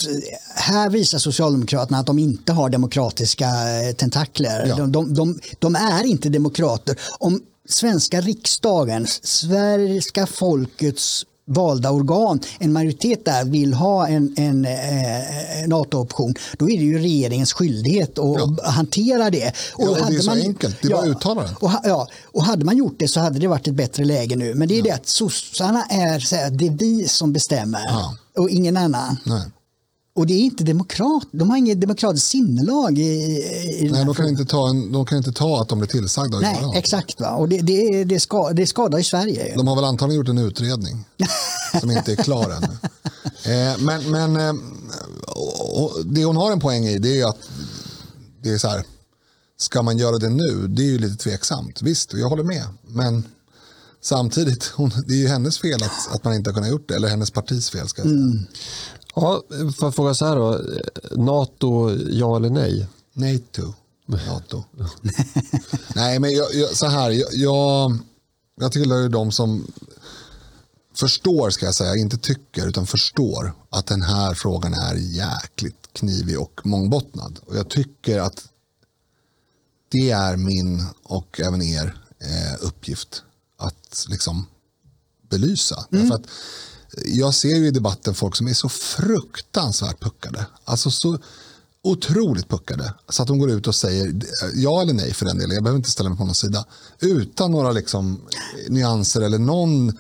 Här visar Socialdemokraterna att de inte har demokratiska eh, tentakler. Ja. De, de, de, de, är inte demokrater. Om svenska riksdagen, svenska folkets valda organ, en majoritet där vill ha en, en, en NATO-option, då är det ju regeringens skyldighet att ja. hantera det. Och ja, och det är så man, enkelt, det är ja, bara att uttala det. Och, ja, och hade man gjort det så hade det varit ett bättre läge nu. Men det är ja. det att sossarna är, så här, det är vi som bestämmer och ingen annan. Nej. Och det är inte demokrat. De har inget demokratiskt sinnelag. I, i Nej, de kan, inte ta en, de kan inte ta att de blir tillsagda. Nej, exakt. Va? Och det, det, det, ska, det skadar i Sverige. De har väl antagligen gjort en utredning som inte är klar ännu. Eh, men men eh, det hon har en poäng i det är att det är så här, ska man göra det nu? Det är ju lite tveksamt. Visst, jag håller med. Men samtidigt, hon, det är ju hennes fel att, att man inte har kunnat gjort det. Eller hennes partis fel ska jag säga. Mm. Ja, får jag fråga så här då. NATO, ja eller nej? NATO. NATO. nej, men jag, jag, så här. Jag, jag, jag tillhör de som förstår, ska jag säga, inte tycker, utan förstår att den här frågan är jäkligt knivig och mångbottnad. Och jag tycker att det är min och även er eh, uppgift att liksom belysa. Mm. Därför att jag ser ju i debatten folk som är så fruktansvärt puckade. Alltså så otroligt puckade. Så att de går ut och säger ja eller nej för den delen. Jag behöver inte ställa mig på någon sida. Utan några liksom nyanser eller någon.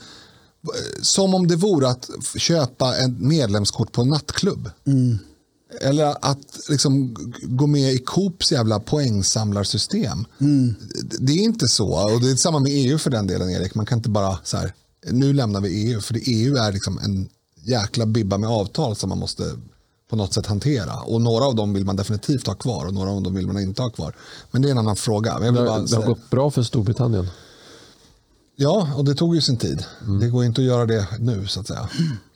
Som om det vore att köpa ett medlemskort på en nattklubb. Mm. Eller att liksom gå med i Coops jävla poängsamlarsystem. Mm. Det är inte så. Och det är samma med EU för den delen, Erik. Man kan inte bara så här, nu lämnar vi EU, för EU är liksom en jäkla bibba med avtal som man måste på något sätt hantera. Och några av dem vill man definitivt ha kvar och några av dem vill man inte ha kvar. Men det är en annan fråga. Men det, det har gått bra för Storbritannien. Ja, och det tog ju sin tid. Mm. Det går inte att göra det nu så att säga.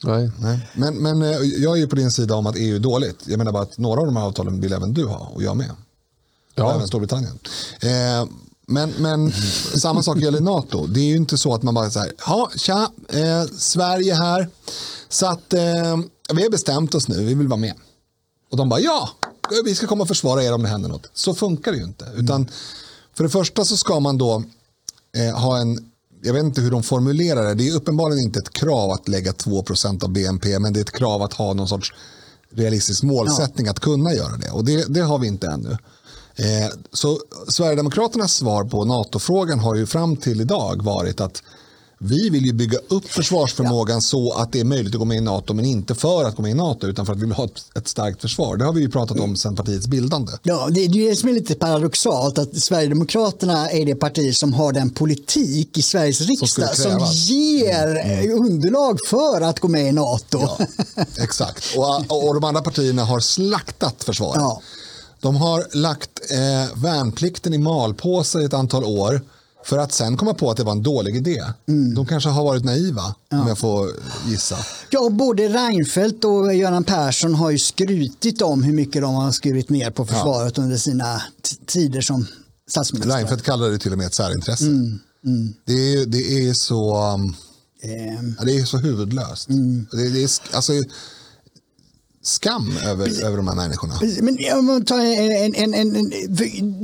Nej. Nej. Men, men eh, jag är ju på din sida om att EU är dåligt. Jag menar bara att några av de här avtalen vill även du ha och jag med. Ja. Och även Storbritannien. Eh, men, men samma sak gäller NATO. Det är ju inte så att man bara säger, ja, tja, eh, Sverige här. Så att eh, vi har bestämt oss nu, vi vill vara med. Och de bara ja, vi ska komma och försvara er om det händer något. Så funkar det ju inte. Utan för det första så ska man då eh, ha en, jag vet inte hur de formulerar det, det är uppenbarligen inte ett krav att lägga 2% av BNP, men det är ett krav att ha någon sorts realistisk målsättning ja. att kunna göra det. Och det, det har vi inte ännu. Eh, så Sverigedemokraternas svar på NATO-frågan har ju fram till idag varit att vi vill ju bygga upp försvarsförmågan ja. så att det är möjligt att gå med i NATO men inte för att gå med i NATO utan för att vi vill ha ett, ett starkt försvar. Det har vi ju pratat om sedan partiets bildande. Ja, det är det som är lite paradoxalt att Sverigedemokraterna är det parti som har den politik i Sveriges riksdag som, som ger mm. underlag för att gå med i NATO. Ja, exakt, och, och de andra partierna har slaktat försvaret. Ja. De har lagt eh, värnplikten i malpåse i ett antal år för att sen komma på att det var en dålig idé. Mm. De kanske har varit naiva, ja. om jag får gissa. Ja, både Reinfeldt och Göran Persson har ju skrutit om hur mycket de har skurit ner på försvaret ja. under sina tider som statsminister. Reinfeldt kallade det till och med ett särintresse. Mm. Mm. Det, är, det är så... Um, ja, det är så huvudlöst. Mm. Det, det är, alltså, skam över, över de här människorna. Men om tar en, en, en, en,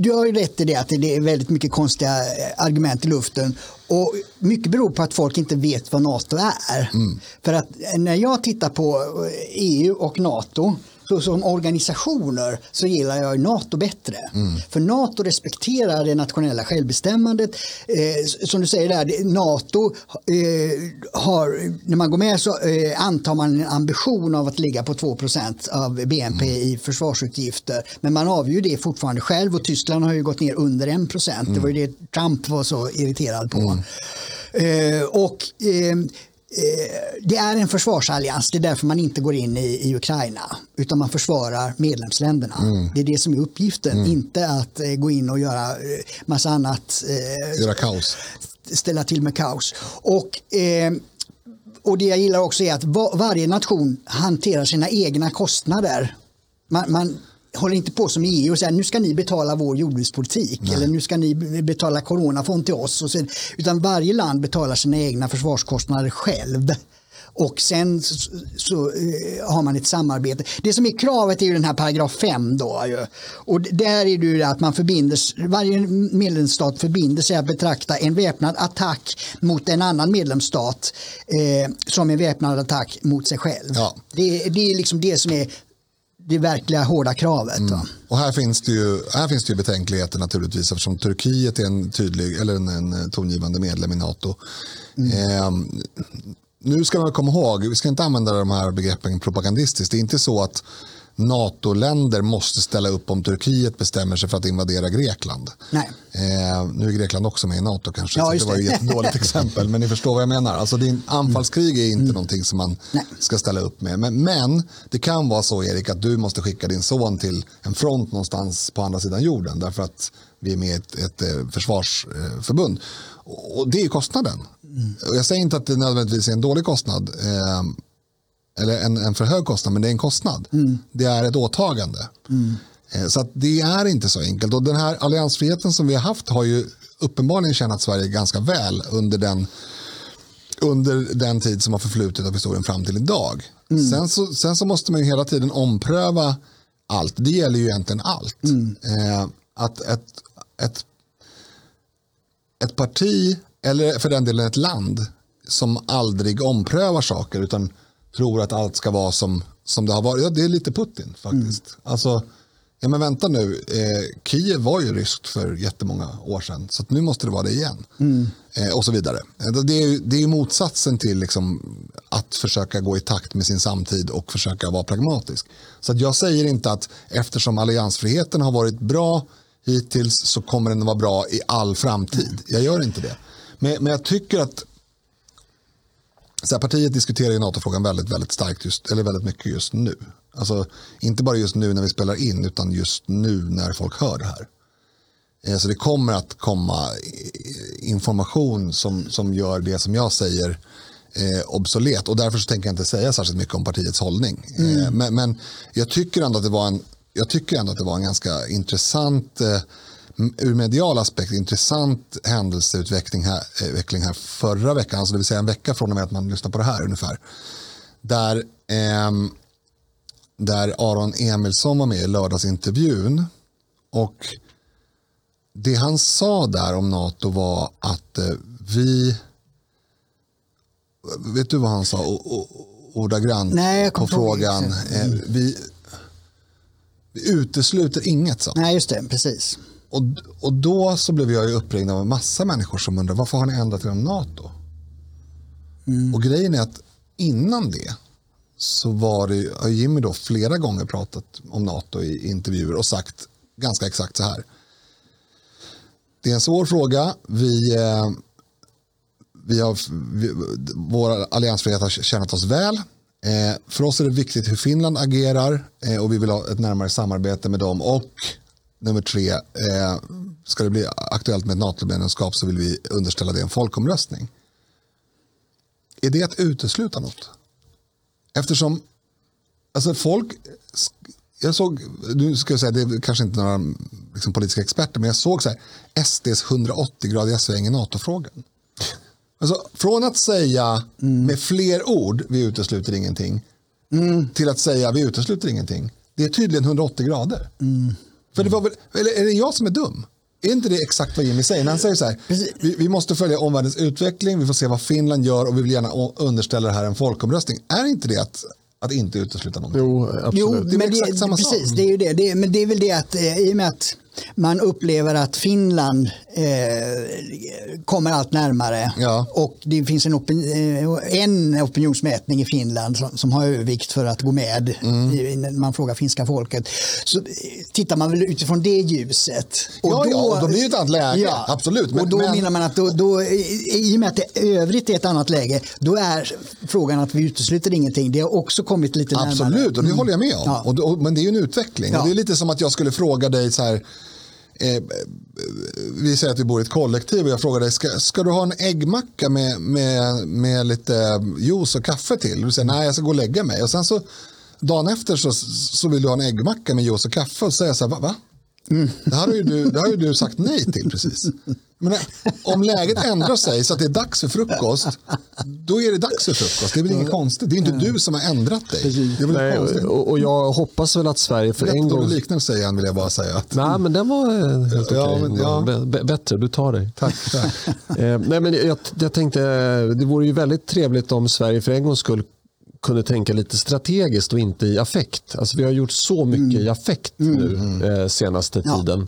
du har ju rätt i det att det är väldigt mycket konstiga argument i luften. Och mycket beror på att folk inte vet vad NATO är. Mm. För att när jag tittar på EU och NATO så som organisationer så gillar jag NATO bättre. Mm. För NATO respekterar det nationella självbestämmandet. Eh, som du säger där, NATO eh, har, när man går med så eh, antar man en ambition av att ligga på 2 av BNP mm. i försvarsutgifter. Men man avgör det fortfarande själv och Tyskland har ju gått ner under 1 Mm. Det var ju det Trump var så irriterad på. Mm. Eh, och eh, Eh, det är en försvarsallians, det är därför man inte går in i, i Ukraina utan man försvarar medlemsländerna. Mm. Det är det som är uppgiften, mm. inte att eh, gå in och göra eh, massa annat. Eh, göra kaos. Ställa till med kaos. Och, eh, och det jag gillar också är att var, varje nation hanterar sina egna kostnader. Man, man håller inte på som EU och säger nu ska ni betala vår jordbrukspolitik Nej. eller nu ska ni betala coronafond till oss. Och sen, utan varje land betalar sina egna försvarskostnader själv. Och sen så, så uh, har man ett samarbete. Det som är kravet är ju den här paragraf 5 då. Ju. Och där är det ju att man förbinder, varje medlemsstat förbinder sig att betrakta en väpnad attack mot en annan medlemsstat eh, som en väpnad attack mot sig själv. Ja. Det, det är liksom det som är det verkliga hårda kravet. Mm. Och här finns, det ju, här finns det ju betänkligheter naturligtvis eftersom Turkiet är en tydlig eller en, en tongivande medlem i NATO. Mm. Eh, nu ska man komma ihåg, vi ska inte använda de här begreppen propagandistiskt. Det är inte så att NATO-länder måste ställa upp om Turkiet bestämmer sig för att invadera Grekland. Nej. Eh, nu är Grekland också med i NATO kanske, ja, så det var ett jättedåligt exempel. Men ni förstår vad jag menar. Alltså, din anfallskrig är inte mm. någonting som man Nej. ska ställa upp med. Men, men, det kan vara så Erik att du måste skicka din son till en front någonstans på andra sidan jorden därför att vi är med i ett, ett, eh, försvarsförbund. Och det är kostnaden. Mm. Jag säger inte att det nödvändigtvis är en dålig kostnad. Eh, eller en, en för hög kostnad, men det är en kostnad. Mm. Det är ett åtagande. Mm. Så att det är inte så enkelt. Och den här alliansfriheten som vi har haft har ju uppenbarligen tjänat Sverige ganska väl under den, under den tid som har förflutit av historien fram till idag. Mm. Sen, så, sen så måste man ju hela tiden ompröva allt. Det gäller ju egentligen allt. Mm. Eh, att ett, ett, ett parti, eller för den delen ett land, som aldrig omprövar saker utan tror att allt ska vara som, som det har varit. Ja, det är lite Putin faktiskt. Mm. Alltså, ja, men vänta nu, eh, Kiev var ju ryskt för jättemånga år sedan, så nu måste det vara det igen. Mm. Eh, och så vidare. Eh, det är, det är motsatsen till liksom, att försöka gå i takt med sin samtid och försöka vara pragmatisk. Så jag säger inte att eftersom alliansfriheten har varit bra hittills så kommer den att vara bra i all framtid. Jag gör inte det. Men, men jag tycker att så här, partiet diskuterar ju NATO-frågan väldigt, väldigt starkt, just, eller väldigt mycket just nu. Alltså, inte bara just nu när vi spelar in, utan just nu när folk hör det här. Eh, så det kommer att komma information som, som gör det som jag säger eh, obsolet. Och därför så tänker jag inte säga särskilt mycket om partiets hållning. Eh, mm. Eh, men, men, jag tycker ändå att det var en, jag tycker ändå att det var en ganska intressant eh, ur medial aspekt intressant händelseutveckling här, utveckling här förra veckan, alltså det vill säga en vecka från och med att man lyssnar på det här ungefär. Där, ehm, där Aron Emilsson var med i lördagsintervjun. Och det han sa där om NATO var att eh, vi... Vet du vad han sa o- o- ordagrant Nej, på frågan? Eh, vi, vi utesluter inget, han. Nej, just det, precis. Och, och då så blev jag ju uppringd av en massa människor som undrar varför har ni ändrat er om NATO? Och grejen är att innan det så var det, har Jimmy då flera gånger pratat om NATO i intervjuer och sagt ganska exakt så här. Det är en svår fråga. Vi, eh, vi har, vi, vår alliansfrihet har tjänat oss väl. Eh, för oss är det viktigt hur Finland agerar eh, och vi vill ha ett närmare samarbete med dem. Och nummer tre, eh, ska det bli aktuellt med ett NATO-medlemskap så vill vi underställa det en folkomröstning. Är det att utesluta något? Eftersom alltså folk, jag såg, nu ska jag säga, det är kanske inte några liksom, politiska experter, men jag såg så här, SDs 180-gradiga sväng i NATO-frågan. Alltså, från att säga med fler ord, vi utesluter ingenting, till att säga vi utesluter ingenting. Det är tydligen 180 grader. För det var väl, eller är det jag som är dum? Är inte det exakt vad Jimmy säger? När han säger så här, vi, vi måste följa omvärldens utveckling, vi får se vad Finland gör och vi vill gärna underställa det här en folkomröstning. Är inte det att, att inte utesluta någonting? Jo, absolut. Jo, Det är men exakt det, samma sak. precis, det är ju det. det är, men det är väl det att eh, i och med att man upplever att Finland eh, kommer allt närmare Ja. och det finns en, opin- eh, en opinionsmätning i Finland som, som har övervikt för att gå med Mm. när man frågar finska folket. Så eh, tittar man väl utifrån det ljuset. Ja, ja, och då blir det ett annat läge. Absolut, men- och då men- menar man att då, då, i och med att det övrigt är ett annat läge, då är frågan att vi utesluter ingenting. Det har också kommit lite närmare. Absolut, och det håller jag med om. Ja. Och, och, men det är ju en utveckling. Ja. Och det är lite som att jag skulle fråga dig så här. Eh, vi säger att vi bor i ett kollektiv och jag frågar dig, ska, ska du ha en äggmacka med, med, med lite juice och kaffe till? Du säger nej, jag ska gå och lägga mig. Och sen så dagen efter så, så vill du ha en äggmacka med juice och kaffe och så säger jag så här, va? va? Det, här har ju du, det har ju du sagt nej till precis. Men om läget ändrar sig så att det är dags för frukost, då är det dags för frukost. Det är väl inget konstigt. Det är inte du som har ändrat dig. Det är väl Nej, konstigt. och, och jag hoppas väl att Sverige för en gång... liknelse igen vill jag bara säga. Nej, men den var eh, helt okej. Ja, men- ja. B- b- bättre, du tar dig. Tack. tack. Eh, nej, men jag, jag tänkte, eh, det vore ju väldigt trevligt om Sverige för en gångs skull kunde tänka lite strategiskt och inte i affekt. Alltså, vi har gjort så mycket i affekt nu eh, senaste tiden.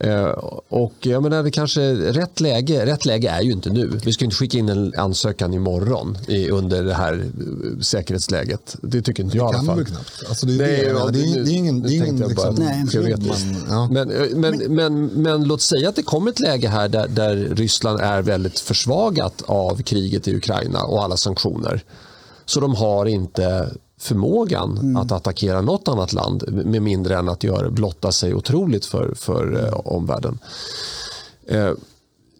Eh, och jag menar, det kanske rätt läge, rätt läge är ju inte nu. Vi ska inte skicka in en ansökan imorgon i, under det här eh, säkerhetsläget. Det tycker inte jag i alla fall. Alltså, det Nej, det ja. Det nu- det är ingen- det är ingen liksom Nej, teoretiskt. man- ja. Men, men, men, men, låt säga att det kommer ett läge här där, där Ryssland är väldigt försvagat av kriget i Ukraina och alla sanktioner. Så de har inte förmågan att attackera något annat land med mindre än att göra, blotta sig otroligt för, för eh, omvärlden. Eh,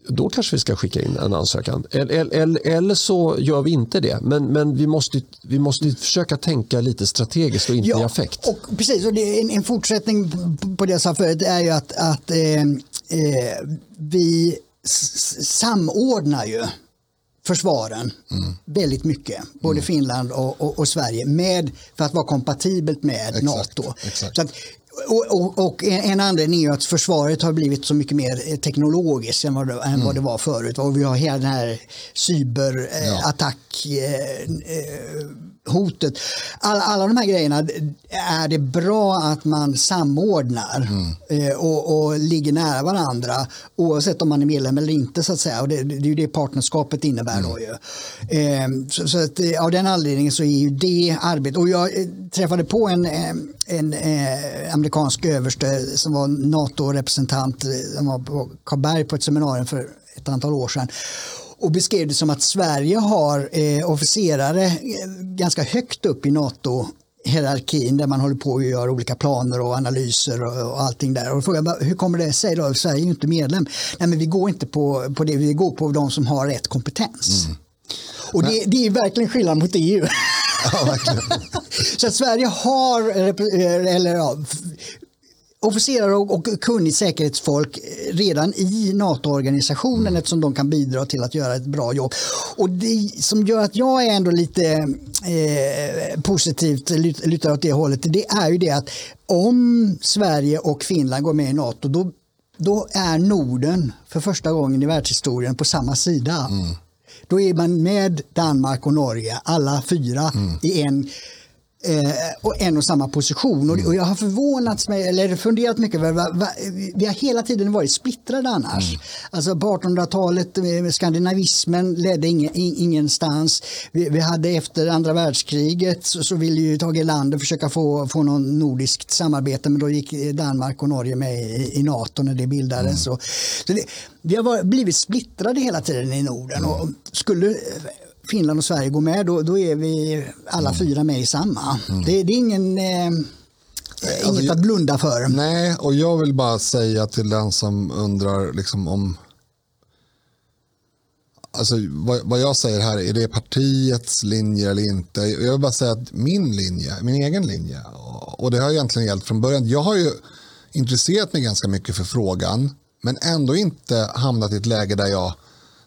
då kanske vi ska skicka in en ansökan. Eller, eller, eller så gör vi inte det. Men, men vi, måste, vi måste försöka tänka lite strategiskt och inte i affekt. Och precis, och en, en fortsättning på- det jag sa förut är ju att, att eh, eh, vi samordnar ju försvaren Mm. väldigt mycket, både Finland och, och, och Sverige, med, för att vara kompatibelt med Exakt, NATO. exakt. Så att, och, och, en en anledning är att försvaret har blivit så mycket mer eh, teknologiskt än vad det, än vad det var förut. Och vi har hela den här cyberattack eh, eh, hotet. Alla, alla de här grejerna är det bra att man samordnar eh, och, och ligger nära varandra oavsett om man är medlem eller inte så att säga. Och det, det är ju det partnerskapet innebär då ju. Eh, så, så att, eh, av den anledningen så är ju det arbetet. Och jag eh, träffade på en, en eh, amerikansk överste som var NATO-representant. som var på Karlberg på ett seminarium för ett antal år sedan och beskrev det som att Sverige har eh, officerare eh, ganska högt upp i NATO hierarkin där man håller på att göra olika planer och analyser och, och allting där. Och frågan hur kommer det sig då? Sverige är ju inte medlem. Nej men vi går inte på, på det, vi går på de som har rätt kompetens. Och det, det är verkligen skillnad mot EU. Ja. Så att Sverige har, eller ja, officerare och, och kunnigt säkerhetsfolk redan i NATO-organisationen mm. eftersom de kan bidra till att göra ett bra jobb. Och det som gör att jag är ändå lite eh, positivt lutar åt det hållet det är ju det att om Sverige och Finland går med i NATO då, då är Norden för första gången i världshistorien på samma sida. Mm. Då är man med Danmark och Norge, alla fyra mm. i en och en och samma position. Och, och jag har förvånats mig, eller funderat mycket över, vi har hela tiden varit splittrade annars. Mm. Alltså på 1800-talet, eh, skandinavismen ledde ingen, ingenstans. Vi, vi, hade efter andra världskriget så, så ville ju Tage Erlander försöka få, få någon nordiskt samarbete men då gick Danmark och Norge med i, i NATO när det bildades. Mm. Så, så det, vi har blivit splittrade hela tiden i Norden. Mm. Och skulle Finland och Sverige går med, då, då är vi alla mm. fyra med i samma. Mm. Det, det, är ingen, eh, alltså, inget att blunda för. Nej, och jag vill bara säga till den som undrar liksom om Alltså, vad, vad, jag säger här, är det partiets linje eller inte? Jag vill bara säga att min linje, min egen linje, och det har egentligen gällt från början. Jag har ju intresserat mig ganska mycket för frågan, men ändå inte hamnat i ett läge där jag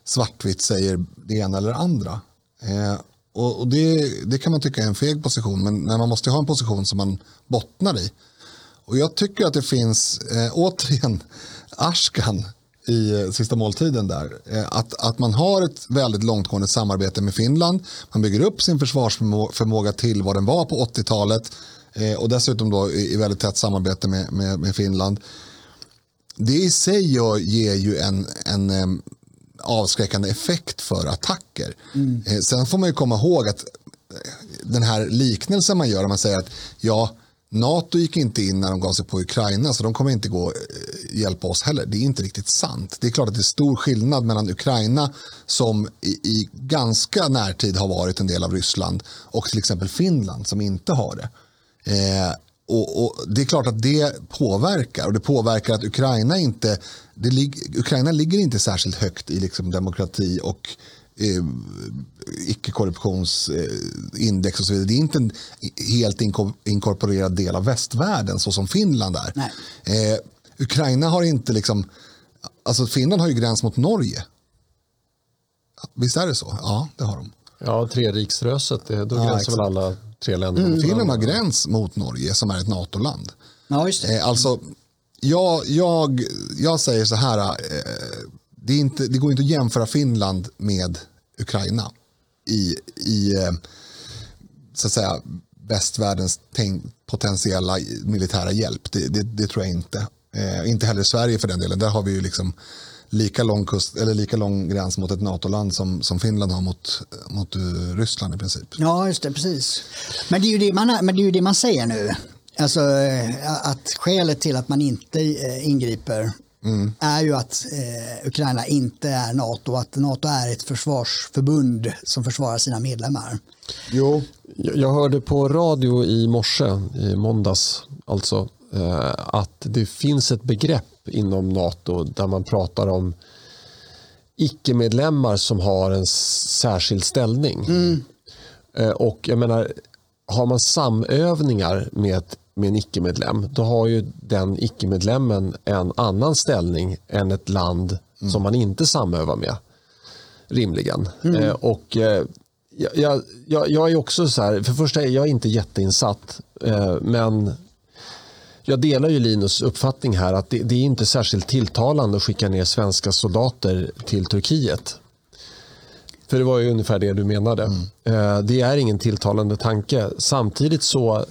svartvitt säger det ena eller det andra. Eh, och, och det, det, kan man tycka är en feg position, men, men man måste ha en position som man bottnar i. Och jag tycker att det finns, eh, återigen, Ashkan i eh, sista måltiden där. Eh, att, att man har ett väldigt långtgående samarbete med Finland. Man bygger upp sin försvarsförmåga till vad den var på 80-talet. Eh, och dessutom då i, i väldigt tätt samarbete med, med, med Finland. Det i sig ger ju en, en eh, avskräckande effekt för attacker. Mm. Eh, sen får man ju komma ihåg att eh, den här liknelsen man gör, man säger att ja, NATO gick inte in när de gav sig på Ukraina så de kommer inte gå eh, hjälpa oss heller. Det är inte riktigt sant. Det är klart att det är stor skillnad mellan Ukraina som i, i ganska närtid har varit en del av Ryssland och till exempel Finland som inte har det. Eh, och, och, Det är klart att det påverkar och det påverkar att Ukraina inte det lig, Ukraina ligger inte särskilt högt i liksom demokrati och eh, icke-korruptionsindex och så vidare. Det är inte en helt inkorporerad del av västvärlden så som Finland är. Eh, Ukraina har inte liksom, alltså Finland har ju gräns mot Norge. Visst är det så? Ja, det har de. Ja, treriksröset, då ja, gränsar väl alla tre länder mm. Finland har gräns mot Norge som är ett NATO-land. Ja, just det. Eh, alltså, jag, jag, jag säger så här, eh, det, är inte, det går inte att jämföra Finland med Ukraina i, i eh, så att säga, västvärldens potentiella militära hjälp. Det, det, det tror jag inte. Eh, inte heller Sverige för den delen. Där har vi ju liksom lika lång, kust, eller lika lång gräns mot ett NATO-land som, som Finland har mot, mot Ryssland i princip. Ja, just det, precis. Men det är ju det man, men det är ju det man säger nu. Alltså eh, att skälet till att man inte eh, ingriper mm. är ju att eh, Ukraina inte är NATO, att NATO är ett försvarsförbund som försvarar sina medlemmar. Jo, jag hörde på radio i morse, i måndags alltså, eh, att det finns ett begrepp inom NATO där man pratar om icke-medlemmar som har en särskild ställning. Mm. Eh, och jag menar, har man samövningar med med en icke-medlem, då har ju den icke-medlemmen en annan ställning än ett land mm. som man inte samövar med. Rimligen. Mm. Eh, och eh, jag, jag, jag, är också så här, för första är jag inte jätteinsatt, eh, men jag delar ju Linus uppfattning här att det, det, är inte särskilt tilltalande att skicka ner svenska soldater till Turkiet. För det var ju ungefär det du menade. Mm. Eh, det är ingen tilltalande tanke. Samtidigt så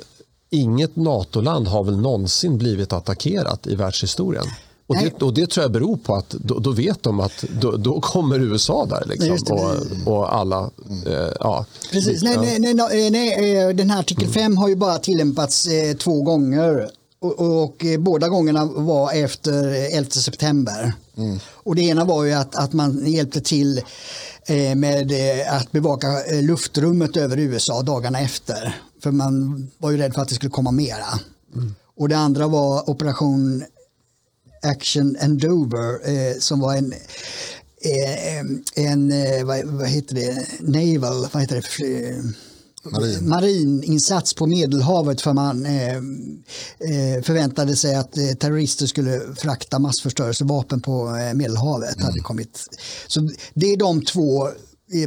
inget NATO-land har väl någonsin blivit attackerat i världshistorien. Och det, och det tror jag beror på att då, då vet de att då, då, kommer USA där. Liksom, och, och, alla... Eh, ja. Precis. Nej, nej, nej, nej, eh, den här artikel 5 har ju bara tillämpats eh, två gånger. Och, och, och, eh, båda gångerna var efter 11 september. Mm. Och det ena var ju att, att man hjälpte till eh, med eh, att bevaka luftrummet över USA dagarna efter. För man var ju rädd för att det skulle komma mera. Mm. Och det andra var operation Action Endover eh, som var en eh, en, eh, vad, vad heter det, naval, vad heter det, Marin. marininsats på Medelhavet för man eh, eh, förväntade sig att eh, terrorister skulle frakta massförstörelsevapen på eh, Medelhavet. Hade kommit. Så det är de två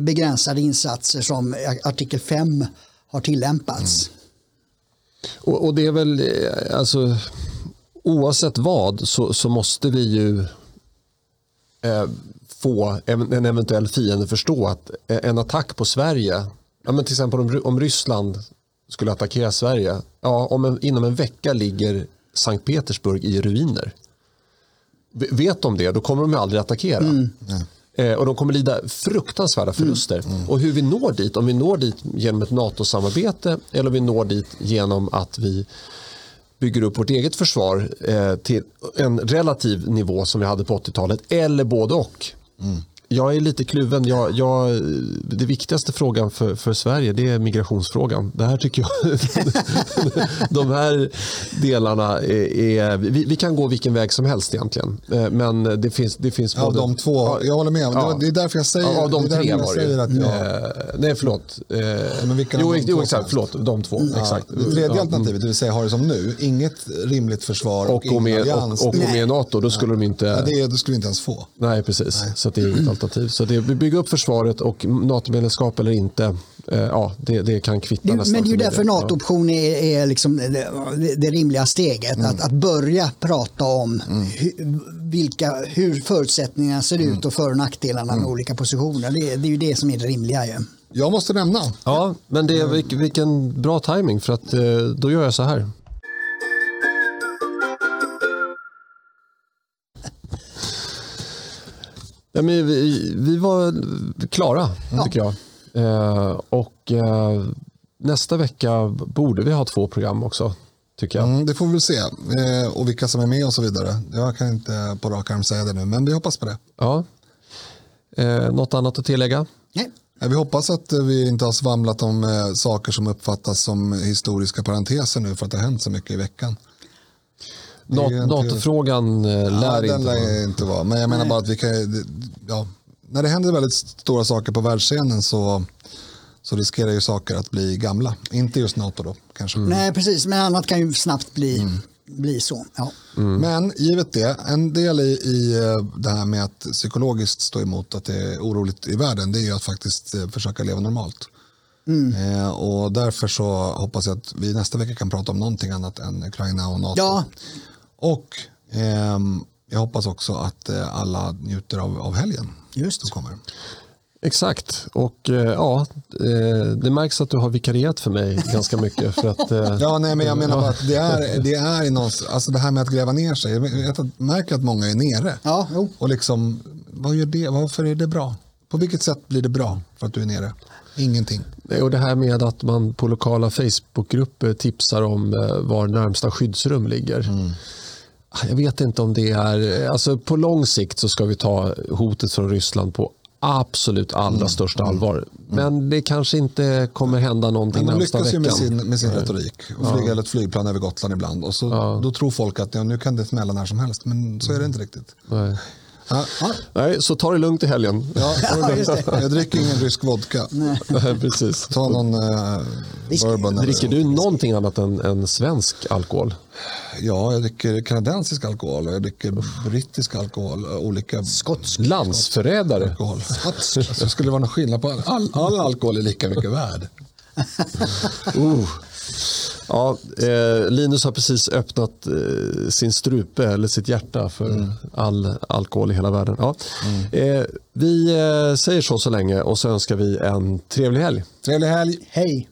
begränsade insatser som artikel 5 har tillämpats. Och, och det är väl, alltså, oavsett vad så, så måste vi ju eh, få en, en eventuell fiende förstå att en attack på Sverige, ja, men till exempel om, om Ryssland skulle attackera Sverige, ja, om en, inom en vecka ligger Sankt Petersburg i ruiner. Vet de det, då kommer de aldrig attackera. Eh, och de kommer lida fruktansvärda förluster. Och hur vi når dit, om vi når dit genom ett NATO-samarbete eller om vi når dit genom att vi bygger upp vårt eget försvar eh, till en relativ nivå som vi hade på 80-talet eller både och. Jag är lite kluven. Jag, jag, det viktigaste frågan för, för Sverige det är migrationsfrågan. Det här tycker jag, de här delarna är, är vi, vi kan gå vilken väg som helst egentligen. Eh, Men det finns, det finns Av både... de två, jag håller med. Det, var, det är därför jag säger, Ja, av de det tre var det att jag, Eh, nej, förlåt. Eh, men av jo, de jo, exakt. Förlåt, de två. Exakt. Det tredje Ja, mm. alternativet, det vill säga ha det som nu, inget rimligt försvar och, och ingen med, allians. och, och gå Nej. med i NATO, då skulle de inte... ja, det, det skulle vi inte ens få. Nej, precis. Så att det är inget alternativ. Så det, vi bygger upp försvaret och NATO-medlemskap eller inte, eh, ja, det, det kan kvitta Det, nästan. men det är ju därför. NATO-option är, är liksom det, det rimliga steget. Att, att börja prata om hur, vilka, hur förutsättningarna ser ut och för och nackdelarna med olika positioner. Det, det är ju det som är det rimliga. Ju. Jag måste nämna, Ja, men det är, vilk- vilken bra timing för att eh, då gör jag så här. Ja, men vi, vi var klara, tycker jag. Eh, och eh, nästa vecka borde vi ha två program också, tycker jag. mm, det får vi väl se. Eh, och vilka som är med och så vidare. Jag kan inte på rak arm säga det nu, men vi hoppas på det. Ja. Eh, något annat att tillägga? Nej. Vi hoppas att vi inte har svamlat om eh, saker som uppfattas som historiska parenteser nu för att det har hänt så mycket i veckan. Inte- NATO-frågan eh, Ja, lär den inte lär vara- ju inte vara. Men jag menar bara att vi kan, ja, när det händer väldigt stora saker på världsscenen så, så riskerar ju saker att bli gamla. Inte just NATO då kanske. Nej, precis. Men annat kan ju snabbt bli, bli så. Ja. Men givet det, en del i, i eh, det här med att psykologiskt stå emot att det är oroligt i världen, det är ju att faktiskt eh, försöka leva normalt. Eh, och därför så hoppas jag att vi nästa vecka kan prata om någonting annat än Ukraina och NATO. Ja. Och ehm, jag hoppas också att eh, alla njuter av, av helgen Just. som kommer. Exakt. Och eh, ja, eh, det märks att du har vikarierat för mig ganska mycket. För att, eh, Ja, nej, men jag menar bara att det är, det är någons, alltså det här med att gräva ner sig. Jag märker att många är nere. Ja, jo. Och liksom, vad gör det? Varför är det bra? På vilket sätt blir det bra för att du är nere? Ingenting. Och det här med att man på lokala Facebookgrupper tipsar om eh, var närmsta skyddsrum ligger. Ah, Jag vet inte om det är... Alltså på lång sikt så ska vi ta hotet från Ryssland på absolut allra största allvar. Men det kanske inte kommer hända någonting Men de närmsta lyckas ju med sin, med sin retorik. Och flyga ett flygplan över Gotland ibland. Och så, Då tror folk att ja, nu kan det smälla när som helst. Men så är det inte riktigt. Nej. Ja, ja, Nej, så ta det lugnt i helgen. ja, Ja, just det. jag dricker ingen rysk vodka. Nej, Precis. Ta någon uh, bourbon. eller- Dricker du någonting annat än, än svensk alkohol? Ja, jag dricker kanadensisk alkohol och jag dricker brittisk alkohol. eh, Olika Skotsk. Landsförrädare. alkohol. Alltså, skulle det vara någon skillnad på all, all, all alkohol är lika mycket värd. Uh. Ja, eh, Linus har precis öppnat eh, sin strupe eller sitt hjärta för all alkohol i hela världen. Ja. Eh, vi eh, säger så så länge och så önskar vi en trevlig helg. Trevlig helg. Hej.